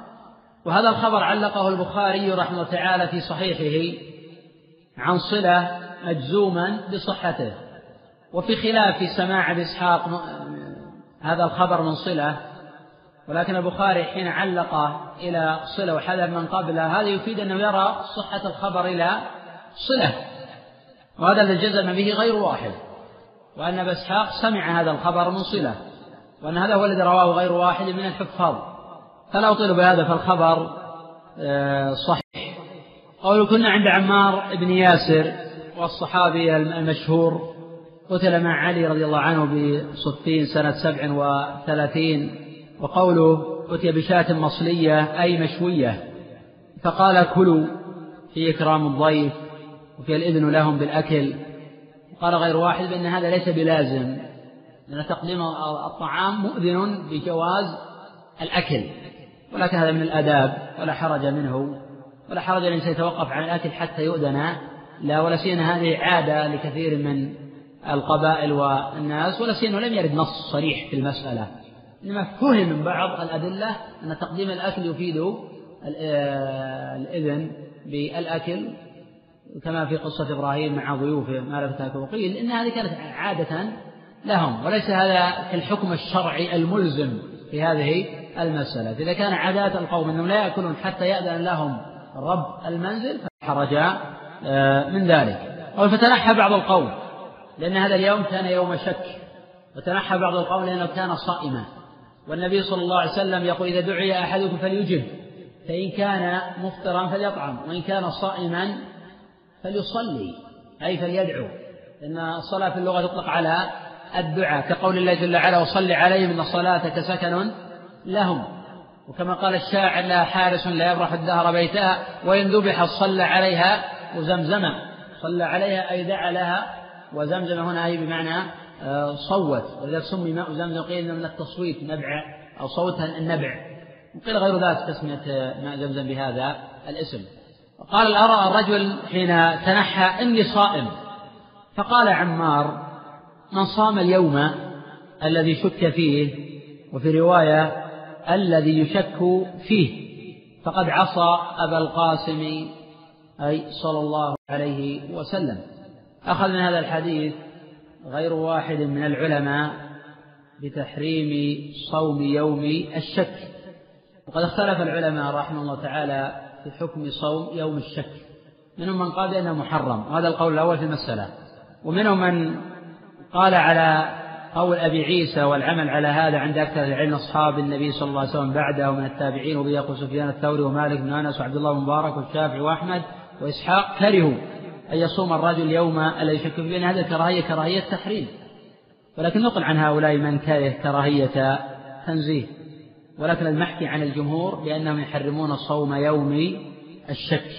وهذا الخبر علقه البخاري رحمه الله تعالى في صحيحه عن صلة مجزوما بصحته. وفي خلاف سماع ابي اسحاق هذا الخبر من صلة ولكن البخاري حين علق إلى صلة وحذف من قبله هذا يفيد أنه يرى صحة الخبر إلى صلة. وهذا الذي جزم به غير واحد. وأن أبا إسحاق سمع هذا الخبر من صلة. وأن هذا هو الذي رواه غير واحد من الحفاظ. فلا أطيل بهذا فالخبر آه، صحيح. قول كنا عند عمار بن ياسر والصحابي المشهور قتل مع علي رضي الله عنه بصفين سنة سبع وثلاثين وقوله أتي بشاة مصلية أي مشوية فقال كلوا في إكرام الضيف وفي الإذن لهم بالأكل. قال غير واحد بأن هذا ليس بلازم لأن تقديم الطعام مؤذن بجواز الأكل ولكن هذا من الآداب ولا حرج منه ولا حرج أن يتوقف عن الأكل حتى يؤذن. لا ولا سيما هذه عادة لكثير من القبائل والناس ولا سيما لم يرد نص صريح في المسألة. إنما فهم من بعض الأدلة أن تقديم الأكل يفيد آه، الإذن بالأكل كما في قصة إبراهيم مع ضيوفه ما لم تاكل وقيل إن هذه كانت عادة لهم وليس هذا كالحكم الشرعي الملزم في هذه المسألة. إذا كان عادات القوم أنهم لا يأكلون حتى يأذن لهم رب المنزل فحرج آه، من ذلك. قال فتنحى بعض القوم لأن هذا اليوم كان يوم شك. وتنحى بعض القوم لأنه كان صائما. والنبي صلى الله عليه وسلم يقول إذا دعي أحدكم فليجب فإن كان مفطرا فليطعم وإن كان صائما فليصلي أي فليدعو لأن الصلاة في اللغة تطلق على الدعاء كقول الله جل وعلا وصل عليهم إن صلاتك سكن لهم وكما قال الشاعر لا حارس لا يبرح الدهر بيتها وإن ذبح صلى عليها وزمزم صلى عليها أي دعا لها وزمزم هنا أي بمعنى صوت. ولذلك سمي ماء زمزم قيل من التصويت نبع أو صوتها النبع. وقيل غير ذلك تسمية آه، ماء زمزم بهذا الاسم. قال الرجل حين تنحى إني صائم. فقال عمار من صام اليوم الذي شك فيه؟ وفي رواية الذي يشك فيه. فقد عصى أبا القاسم أي صلى الله عليه وسلم. أخذ من هذا الحديث غير واحد من العلماء بتحريم صوم يوم الشك. وقد اختلف العلماء رحمه الله تعالى في حكم صوم يوم الشك. منهم من قال بأنه محرم وهذا القول الأول في المسألة. ومنهم من قال على قول أبي عيسى والعمل على هذا عند أكثر العلم أصحاب النبي صلى الله عليه وسلم بعده من التابعين وبه يقول سفيان الثوري ومالك بن أنس وعبد الله بن مبارك والشافعي وأحمد وإسحاق كرهوا. أن يصوم الرجل يوم الذي يشك في بأن هذه الكراهية كراهية تحريم ولكن نقل عن هؤلاء من كره كراهية تنزيه. ولكن المحكي عن الجمهور بأنهم يحرمون صوم يوم الشك.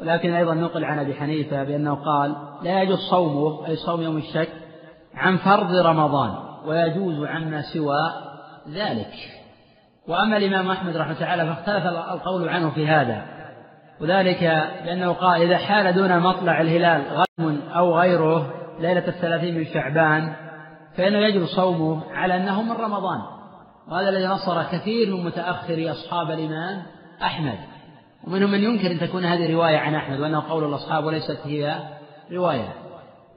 ولكن أيضا نقل عن أبي حنيفة بأنه قال لا يجوز صومه أي صوم يوم الشك عن فرض رمضان ويجوز عما سوى ذلك. وأما الإمام أحمد رحمه الله تعالى فاختلف القول عنه في هذا. وذلك بأنه قال إذا حال دون مطلع الهلال غم أو غيره ليلة الثلاثين من شعبان فإنه يجب صومه على أنه من رمضان. وهذا الذي نصر كثير من متأخري أصحاب الإمام أحمد. ومنهم من ينكر أن تكون هذه رواية عن أحمد وأنه قول الأصحاب وليست هي رواية.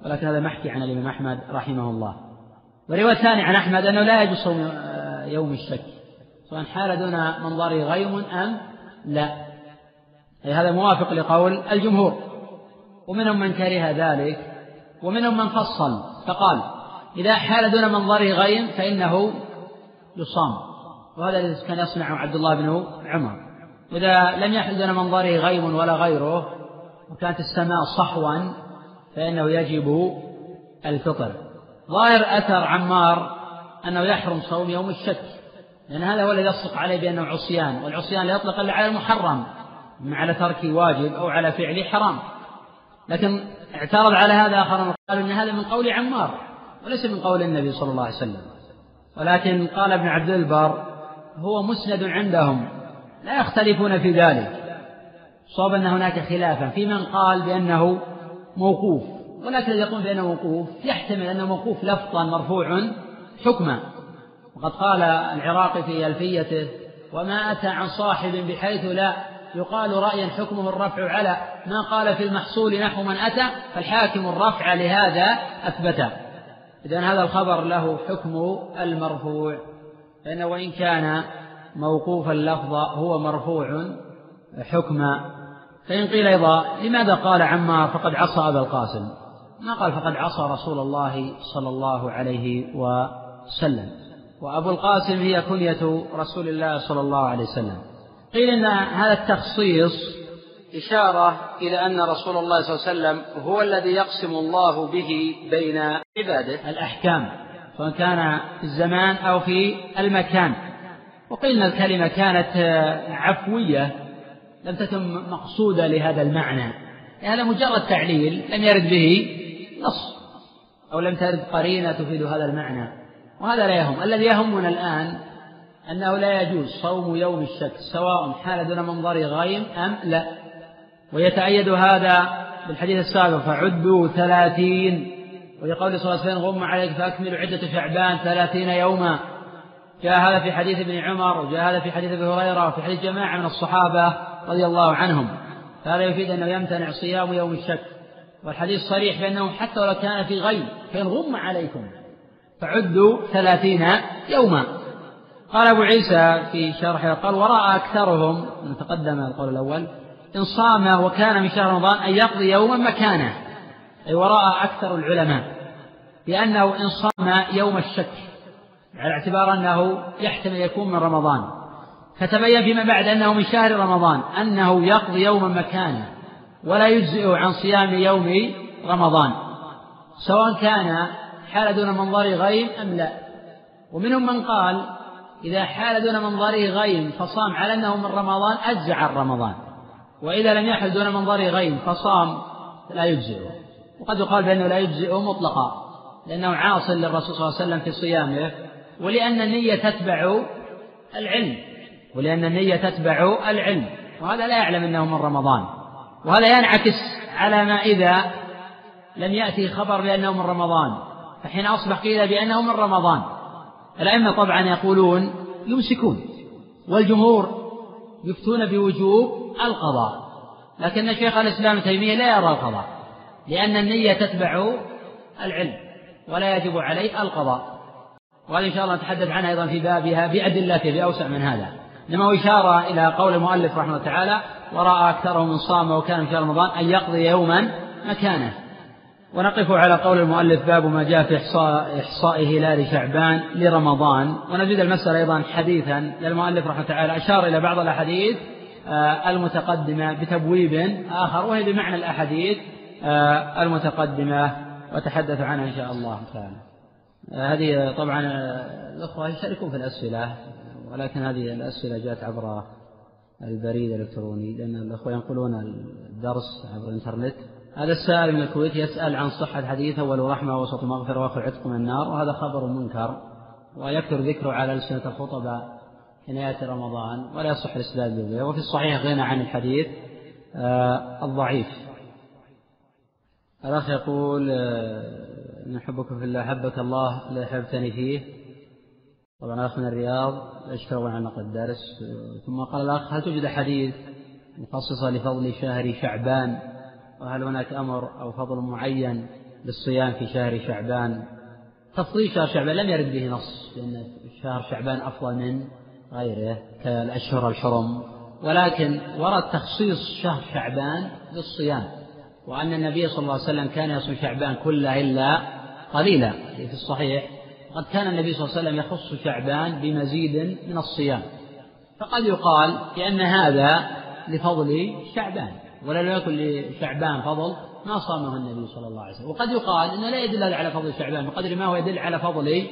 ولكن هذا محكي عن الإمام أحمد رحمه الله. والرواية الثانية عن أحمد أنه لا يجوز صوم آه، يوم الشك. سواء حال دون منظره غيم أم لا. أي هذا موافق لقول الجمهور. ومنهم من كره ذلك ومنهم من فصل فقال إذا حال دون منظره غيم فإنه يصام. وهذا الذي كان يصنعه عبد الله بن عمر. إذا لم يحل دون منظره غيم ولا غيره وكانت السماء صحوا فإنه يجب الفطر. ظاهر أثر عمار أنه يحرم صوم يوم الشك لأن هذا هو الذي يصدق عليه بأنه عصيان والعصيان لا يطلق إلا على المحرم. على ترك واجب أو على فعل حرام. لكن اعترض على هذا آخرون قالوا أن هذا من قول عمار وليس من قول النبي صلى الله عليه وسلم. ولكن قال ابن عبد البر هو مسند عندهم لا يختلفون في ذلك. صوب أن هناك خلافا في من قال بأنه موقوف ولكن الذي يقول بأنه موقوف يحتمل أنه موقوف لفظا مرفوع حكما. وقد قال العراقي في ألفيته وما أتى عن صاحب بحيث لا يقال رأيا حكمه الرفع على ما قال في المحصول نحو من أتى فالحاكم الرفع لهذا أثبته إذن هذا الخبر له حكم المرفوع. فإنه وإن كان موقوف اللفظ هو مرفوع حكما فإن قيل أيضا لماذا قال عمار فقد عصى أبا القاسم؟ ما قال فقد عصى رسول الله صلى الله عليه وسلم. وأبو القاسم هي كنية رسول الله صلى الله عليه وسلم. قيل إن هذا التخصيص إشارة إلى أن رسول الله صلى الله عليه وسلم هو الذي يقسم الله به بين عباده. الأحكام سواء كان في الزمان أو في المكان. وقيل أن الكلمة كانت عفوية لم تكن مقصودة لهذا المعنى. هذا مجرد تعليل لم يرد به نص أو لم ترد قرينة تفيد هذا المعنى. وهذا لا يهم. الذي يهمنا الآن أنه لا يجوز صوم يوم الشك سواء حال دون منظر غيم أم لا. ويتأيد هذا بالحديث السابق فعدوا ثلاثين. ولقول صلى الله عليه وسلم غم عليك فأكملوا عدة شعبان ثلاثين يوما. جاء هذا في حديث ابن عمر وجاء هذا في حديث أبي هريرة وفي حديث جماعة من الصحابة رضي الله عنهم. هذا يفيد أنه يمتنع صيام يوم الشك. والحديث صريح بأنه حتى ولو كان في غيب فإن غم عليكم فعدوا ثلاثين يوما. قال أبو عيسى في شرحه قال ورأى أكثرهم تقدم القول الأول إن صام وكان من شهر رمضان أن يقضي يوما مكانه أي ورأى أكثر العلماء بأنه إن صام يوم الشك على اعتبار أنه يحتمل يكون من رمضان. فتبين فيما بعد أنه من شهر رمضان أنه يقضي يوما مكانه ولا يجزئه عن صيام يوم رمضان سواء كان حال دون منظر غيم أم لا. ومنهم من قال إذا حال دون منظره غيم فصام على أنه من رمضان أجزع عن رمضان وإذا لم يحل دون منظره غيم فصام لا يجزئه وقد يقال بأنه لا يجزئه مطلقا لأنه عاص للرسول صلى الله عليه وسلم في صيامه. ولأن النية تتبع العلم. ولأن النية تتبع العلم. وهذا لا يعلم أنه من رمضان. وهذا ينعكس على ما إذا لم يأتي خبر بأنه من رمضان. فحين أصبح قيل بأنه من رمضان. الأئمة طبعا يقولون يمسكون والجمهور يفتون بوجوب القضاء لكن شيخ الإسلام تيمية لا يرى القضاء لأن النية تتبع العلم ولا يجب عليه القضاء. وهذا إن شاء الله نتحدث عنها أيضا في بابها بأدلته بأوسع من هذا. إنما إشارة إلى قول المؤلف رحمه الله تعالى ورأى أكثرهم من صام وكان في رمضان أن يقضي يوما مكانه. ونقف على قول المؤلف باب ما جاء في إحصاء إحصاء هلال شعبان لرمضان. ونزيد المسألة أيضا حديثا للمؤلف رحمه الله تعالى. أشار إلى بعض الأحاديث آه، المتقدمة بتبويب آخر وهي بمعنى الأحاديث آه، المتقدمة. وتحدث عنها إن شاء الله تعالى. آه، هذه طبعا الأخوة يشاركون في الأسئلة ولكن هذه الأسئلة جاءت عبر البريد الإلكتروني لأن الأخوة ينقلون الدرس عبر الإنترنت. هذا السائل من الكويت يسأل عن صحة حديث أول رحمة وسط مغفرة وآخر عتق من النار وهذا خبر منكر ويكثر ذكره على ألسنة الخطباء حين يأتي رمضان ولا يصح الاستدلال به وفي الصحيح غنى عن الحديث آه الضعيف. الأخ يقول آه نحبك في الله أحبك الله لا أحبتني فيه. طبعا أخ من الرياض يشتغل عن نقل الدرس ثم قال الأخ هل توجد حديث مخصصة لفضل شهر شعبان وهل هناك أمر أو فضل معين للصيام في شهر شعبان؟ تفضيل شهر شعبان لم يرد به نص لأن شهر شعبان أفضل من غيره كالأشهر الحرم. ولكن ورد تخصيص شهر شعبان بالصيام وأن النبي صلى الله عليه وسلم كان يصوم شعبان كله إلا قليلا في الصحيح. قد كان النبي صلى الله عليه وسلم يخص شعبان بمزيد من الصيام. فقد يقال بأن هذا لفضل شعبان. ولو يكن لشعبان فضل ما صامه النبي صلى الله عليه وسلم. وقد يقال إنه لا يدل على فضل شعبان بقدر ما هو يدل على فضل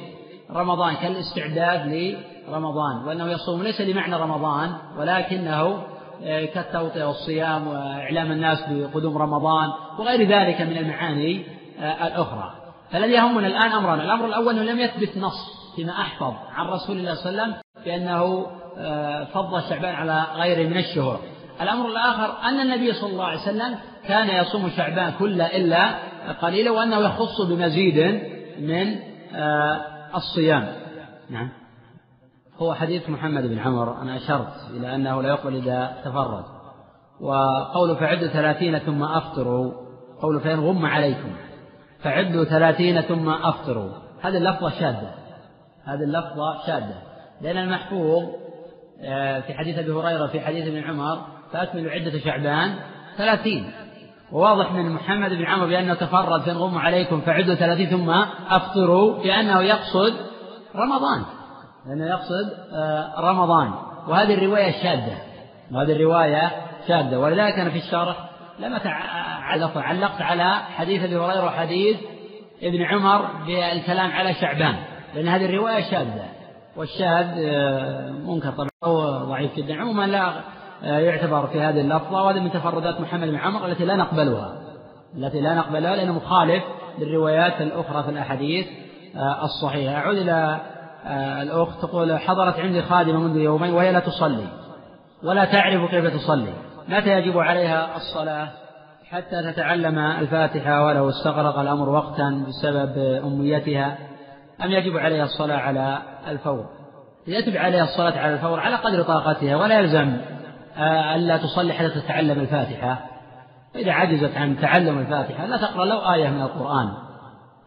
رمضان كالاستعداد لرمضان وأنه يصوم ليس لمعنى رمضان ولكنه آه، كالتوطئة والصيام وإعلام الناس بقدوم رمضان وغير ذلك من المعاني آه، الأخرى. فالذي يهمنا الآن امران الأمر الأول أنه لم يثبت نص فيما أحفظ عن رسول الله صلى الله عليه وسلم بأنه آه، فضل شعبان على غيره من الشهور الأمر الآخر أن النبي صلى الله عليه وسلم كان يصوم شعبان كله إلا قليلا وأنه يخص بمزيد من آه، الصيام. نعم. هو حديث محمد بن عمر. أنا أشرت إلى أنه لا يقبل إذا تفرد. وقول فعدوا ثلاثين ثم أفطروا قول فإن غم عليكم. فعدوا ثلاثين ثم أفطروا. هذه اللفظة شاذة هذه اللفظة شاذة لأن المحفوظ آه، في حديث أبي هريرة في حديث ابن عمر فأكملوا عدة شعبان ثلاثين. وواضح من محمد بن عمرو بأنه تفرد غم عليكم فعدوا ثلاثين ثم أفطروا بأنه يقصد رمضان. لأنه يقصد آه، رمضان. وهذه الرواية شاذة. وهذه الرواية شاذة. ولذلك أنا في الشرح لما علقت علقت على حديث أبي هريرة وحديث ابن عمر بالكلام على شعبان. لأن هذه الرواية شاذة. والشاذ آه، منكر طبعا أو ضعيف جدا. عموما لا يعتبر في هذه اللفظة وهذا من تفردات محمد بن عمر التي لا نقبلها. التي لا نقبلها لأنه مخالف للروايات الأخرى في الأحاديث آه، الصحيحة. أعود إلى آه، الأخت تقول حضرت عندي خادمة منذ يومين وهي لا تصلي ولا تعرف كيف تصلي. متى يجب عليها الصلاة حتى تتعلم الفاتحة ولو استغرق الأمر وقتا بسبب أميتها أم يجب عليها الصلاة على الفور؟ يجب عليها الصلاة على الفور على قدر طاقتها ولا يلزم آه، ألا تصلي حتى تتعلم الفاتحة. إذا عجزت عن تعلم الفاتحة لا تقرأ لو آية من القرآن.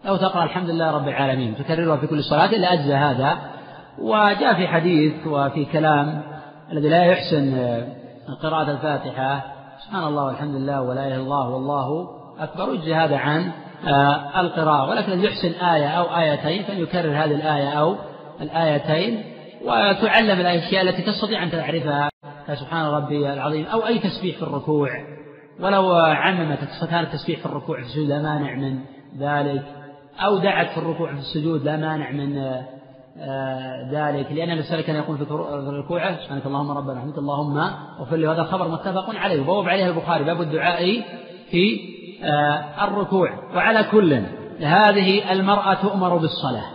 لو تقرأ الحمد لله رب العالمين. تكررها في كل صلاة إلا أجزى هذا. وجاء في حديث وفي كلام الذي لا يحسن آه، قراءة الفاتحة. سبحان الله والحمد لله ولا إله إلا الله والله أكبر. يجزي هذا عن آه، القراءة. ولكن يحسن آية أو آيتين فليكرر هذه الآية أو الآيتين. وتعلم الأشياء التي تستطيع أن تعرفها. سبحان ربي العظيم أو أي تسبيح في الركوع. ولو عممت كان التسبيح في الركوع في السجود لا مانع من ذلك. أو دعت في الركوع في السجود لا مانع من آه، ذلك. لأن الرسالة كان يقول في الركوع سبحانك اللهم ربنا الحمد اللهم اغفر لي وهذا خبر متفق عليه. وبوب عليه البخاري باب الدعاء في آه، الركوع. وعلى كل هذه المرأة تؤمر بالصلاة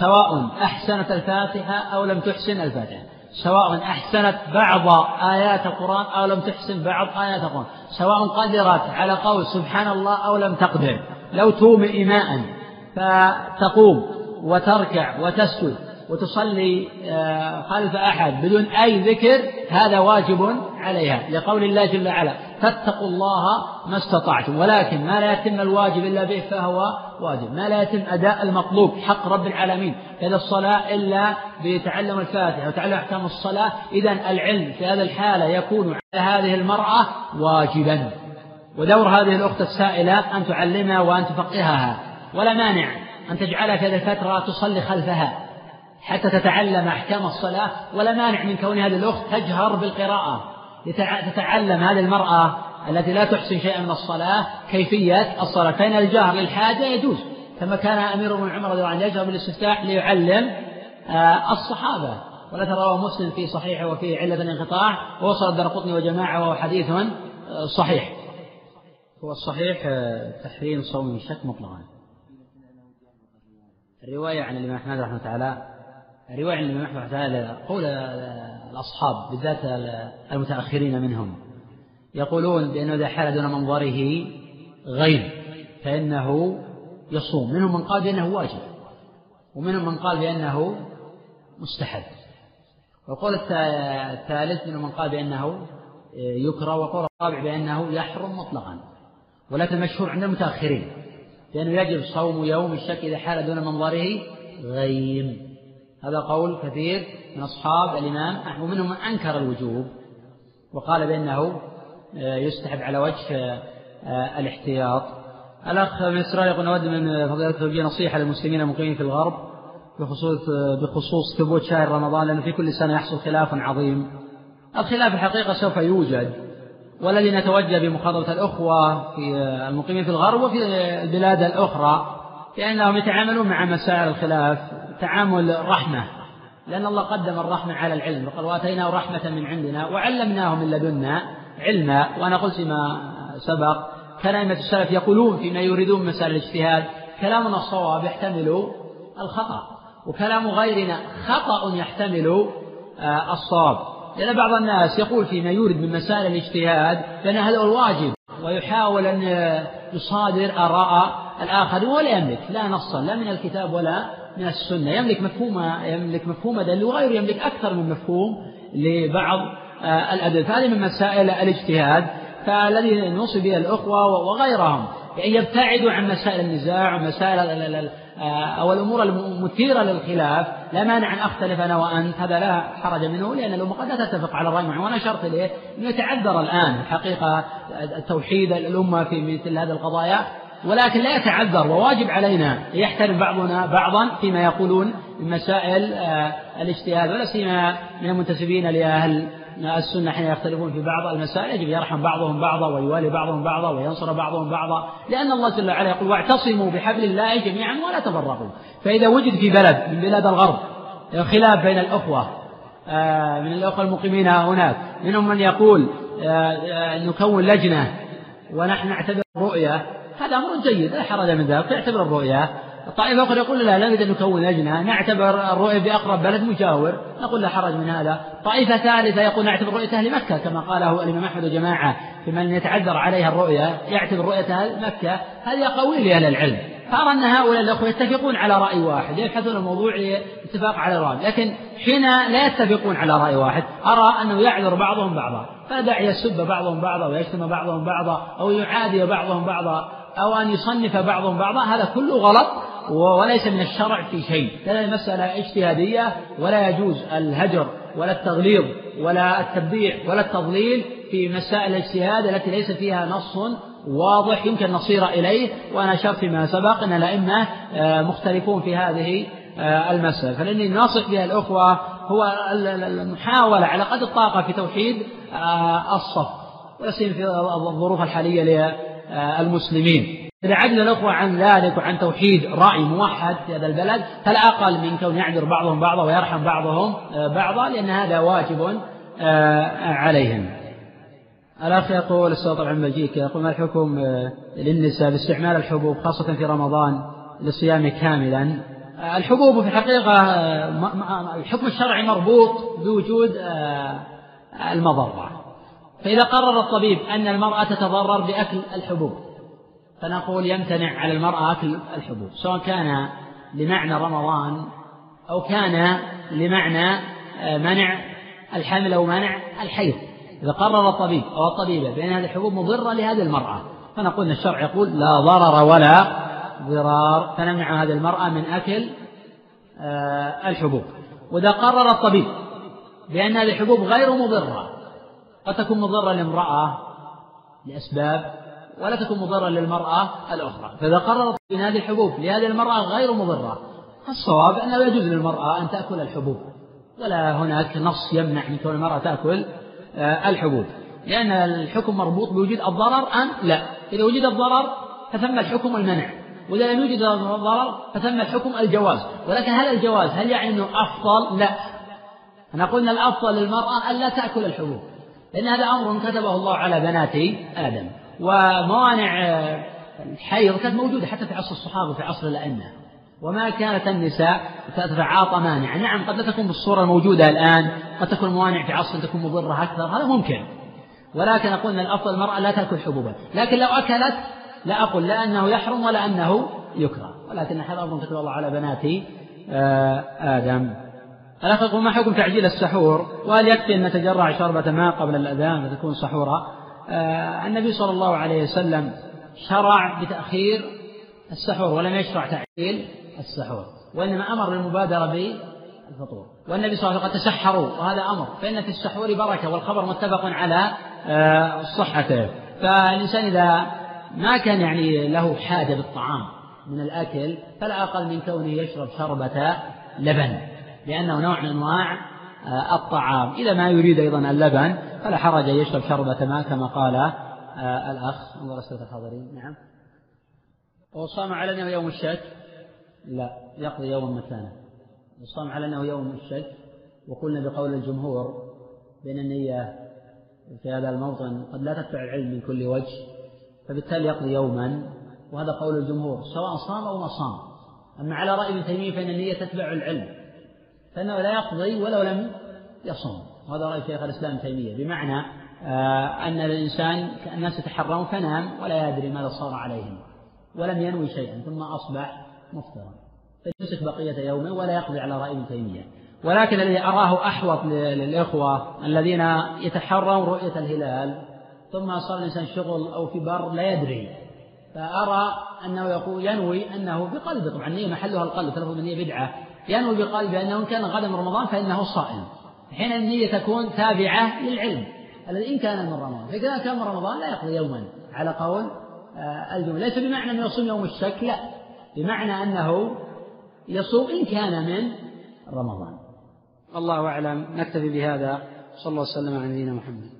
سواء أحسنت الفاتحة أو لم تحسن الفاتحة. سواء أحسنت بعض آيات القرآن أو لم تحسن بعض آيات القرآن سواء قدرت على قول سبحان الله أو لم تقدر لو تومئ إيماء فتقوم وتركع وتسجد. وتصلي آه، خلف أحد بدون أي ذكر هذا واجب عليها لقول الله جل وعلا فاتقوا الله ما استطعتم ولكن ما لا يتم الواجب إلا به فهو واجب. ما لا يتم أداء المطلوب حق رب العالمين كذا الصلاة إلا بتعلم الفاتحة وتعلم أحكام الصلاة. إذا العلم في هذه الحالة يكون على هذه المرأة واجبا. ودور هذه الأخت السائلة أن تعلمها وأن تفقهها. ولا مانع أن تجعلها في هذه الفترة تصلي خلفها. حتى تتعلم أحكام الصلاة ولا مانع من كون هذه الأخت تجهر بالقراءة. لتتعلم هذه المرأة التي لا تحسن شيئا من الصلاة كيفية الصلاة فإن الجهر للحاجة يجوز. كما كان أمير بن عمر رضي الله عنه يجهر بالاستفتاح ليعلم آه، الصحابة. ولا رواه مسلم في صحيحه وفيه علة الانقطاع ووصل الدرقطني وجماعة وهو حديث آه، صحيح. هو الصحيح آه، تحريم صوم الشك مطلقا. الرواية عن الإمام أحمد رحمه الله تعالى الرواية عن الإمام أحمد تعالى قول الأصحاب بالذات المتأخرين منهم يقولون بأنه إذا حال دون منظره غيب فإنه يصوم. منهم من قال بأنه واجب ومنهم من قال بأنه مستحب. والقول الثالث منهم من قال بأنه يكره وقول الرابع بأنه يحرم مطلقا. ولكن المشهور عند المتأخرين بأنه يجب صوم يوم الشك إذا حال دون منظره غيم هذا قول كثير من أصحاب الإمام ومنهم من أنكر الوجوب وقال بأنه آه، يستحب على وجه آه، الاحتياط. الأخ من إسرائيل يقول نود من فضيلة نصيحة للمسلمين المقيمين في الغرب بخصوص بخصوص ثبوت شهر رمضان لأنه في كل سنة يحصل خلاف عظيم. الخلاف الحقيقة سوف يوجد والذي نتوجه بمخاطبة الأخوة في المقيمين في الغرب وفي البلاد الأخرى. لأنهم يتعاملون مع مسائل الخلاف تعامل رحمة. لأن الله قدم الرحمة على العلم وقال وآتيناه رحمة من عندنا وعلمناه من لدنا علما. وأنا قلت فيما سبق كان أئمة السلف يقولون فيما يريدون مسائل الاجتهاد كلامنا الصواب يحتمل الخطأ وكلام غيرنا خطأ يحتمل آه، الصواب. لأن بعض الناس يقول فيما يورد من مسائل الاجتهاد لأن هذا هو الواجب. ويحاول أن يصادر آراء الآخرين ولا يملك لا نصا لا من الكتاب ولا من السنة. يملك مفهوم يملك مفهوم دليل وغيره يملك أكثر من مفهوم لبعض آه، الأدلة. فهذه من مسائل الاجتهاد. فالذي نوصي به الأخوة وغيرهم يعني يبتعدوا عن مسائل النزاع ومسائل أو الأمور المثيرة للخلاف لا مانع أن أختلف أنا وأنت هذا لا حرج منه لأن الأمة قد لا تتفق على الرأي وأنا أشرت إليه أنه يتعذر الآن الحقيقة توحيد الأمة في مثل هذه القضايا ولكن لا يتعذر وواجب علينا يحترم بعضنا بعضا فيما يقولون من مسائل آه، الاجتهاد ولا سيما من المنتسبين لأهل السنة حين يختلفون في بعض المسائل يجب يرحم بعضهم بعضا ويوالي بعضهم بعضا وينصر بعضهم بعضا لأن الله جل وعلا يقول واعتصموا بحبل الله جميعا ولا تفرقوا. فإذا وجد في بلد من بلاد الغرب خلاف بين الأخوة آه، من الأخوة المقيمين هناك منهم من يقول آه، نكون لجنة ونحن نعتبر رؤية هذا أمر جيد لا حرج من ذلك تعتبر الرؤيا الطائفة أخرى يقول لا لا نريد أن نكون لجنة نعتبر الرؤية بأقرب بلد مجاور نقول لا حرج من هذا. طائفة ثالثة يقول نعتبر رؤية أهل مكة كما قاله الإمام أحمد وجماعة في من يتعذر عليها الرؤية يعتبر رؤية أهل مكة. هذه أقاويل لأهل العلم. فأرى أن هؤلاء الأخوة يتفقون على رأي واحد يبحثون الموضوع اتفاق على رأي لكن حين لا يتفقون على رأي واحد أرى أنه يعذر بعضهم بعضا داعي يسب بعضهم بعضا ويشتم بعضهم بعضا أو يعادي بعضهم بعضا. أو أن يصنف بعضهم بعضا هذا كله غلط وليس من الشرع في شيء. لأن المسألة اجتهادية ولا يجوز الهجر ولا التغليظ ولا التبديع ولا التضليل في مسائل الاجتهاد التي ليس فيها نص واضح يمكن نصير إليه. وأنا أشرت فيما سبق أن الأئمة آه، مختلفون في هذه آه، المسألة. فلأني ناصح بها الأخوة هو المحاولة على قدر الطاقة في توحيد آه، الصف. ولا في الظروف الحالية المسلمين. إذا عدل الأخوة عن ذلك وعن توحيد رأي موحد في هذا البلد فلا أقل من كون يعذر بعضهم بعضا ويرحم بعضهم آه، بعضا لأن هذا واجب آه، عليهم. الأخ يقول السؤال طبعا مجيك يقول ما الحكم آه، للنساء باستعمال الحبوب خاصة في رمضان للصيام كاملا؟ الحبوب في الحقيقة الحكم الشرعي مربوط بوجود المضرة. فإذا قرر الطبيب أن المرأة تتضرر بأكل الحبوب فنقول يمتنع على المرأة أكل الحبوب سواء كان لمعنى رمضان أو كان لمعنى آه، منع الحمل أو منع الحيض. إذا قرر الطبيب أو الطبيبة بأن هذه الحبوب مضرة لهذه المرأة فنقول أن الشرع يقول لا ضرر ولا ضرار فنمنع هذه المرأة من أكل آه، الحبوب. وإذا قرر الطبيب بأن هذه الحبوب غير مضرة قد تكون مضرة لامرأة لأسباب ولا تكون مضرة للمرأة الأخرى. فإذا قرر أن هذه الحبوب لهذه المرأة غير مضرة الصواب أنه يجوز للمرأة أن تأكل الحبوب. ولا هناك نص يمنع من كون المرأة تأكل آه، الحبوب. لأن الحكم مربوط بوجود الضرر أم لا. إذا وجد الضرر فثم الحكم المنع. وإذا لم يوجد الضرر فثم الحكم الجواز. ولكن هل الجواز هل يعني أنه أفضل؟ لا. أنا قلنا الأفضل للمرأة ألا تأكل الحبوب. لأن هذا أمر كتبه الله على بنات آدم. وموانع آه، الحيض كانت موجودة حتى في عصر الصحابة وفي عصر الأئمة. وما كانت النساء تتعاطى مانعا نعم قد لا تكون بالصورة الموجودة الآن قد تكون الموانع في عصر تكون مضرة أكثر هذا ممكن. ولكن أقول أن الأفضل المرأة لا تأكل حبوبا لكن لو أكلت لا أقول لا أنه يحرم ولا أنه يكره. ولكن هذا أمر كتب الله على بنات آه، آدم. الأخ يقول ما حكم تعجيل السحور؟ وهل يكفي أن نتجرع شربة ماء قبل الأذان فتكون سحورا آه، النبي صلى الله عليه وسلم شرع بتأخير السحور ولم يشرع تعجيل السحور وإنما أمر بالمبادرة بالفطور. والنبي صلى الله عليه وسلم قد تسحروا وهذا أمر فإن في السحور بركة والخبر متفق على آه، صحته. فالإنسان إذا ما كان يعني له حاجة بالطعام من الأكل فلا أقل من كونه يشرب شربة لبن. لأنه نوع من أنواع آه، الطعام. إذا ما يريد أيضا اللبن فلا حرج أن يشرب شربة ماء كما قال آه، الأخ انظر أسئلة الحاضرين. نعم. وصام على أنه يوم الشك لا يقضي يوم مكانه وصام على أنه يوم الشك وقلنا بقول الجمهور بأن النية في هذا الموطن قد لا تدفع العلم من كل وجه فبالتالي يقضي يوما. وهذا قول الجمهور سواء صام أو ما صام. أما على رأي ابن تيمية فإن النية تتبع العلم. فإنه لا يقضي ولو لم يصوم وهذا رأي شيخ الإسلام تيمية. بمعنى آه، أن الإنسان الناس يتحرون فنام ولا يدري ماذا صار عليهم ولم ينوي شيئا ثم أصبح مفطرا. فيمسك بقية يومه ولا يقضي على رأي ابن تيمية. ولكن الذي أراه أحوط للإخوة الذين يتحرون رؤية الهلال ثم صار الإنسان شغل أو في بر لا يدري. فأرى أنه يقول ينوي أنه بقلبه طبعا النية محلها القلب تلفظ النية بدعة. ينوي بقلبه أنه إن كان غدا من رمضان فإنه صائم. حين النية تكون تابعة للعلم. الذي إن كان من رمضان. فإذا كان من رمضان لا يقضي يوما. على قول آه، الجمهور. ليس بمعنى أنه يصوم يوم الشك لا. بمعنى أنه يصوم إن كان من رمضان. الله أعلم. نكتفي بهذا. صلى الله وسلم على نبينا محمد.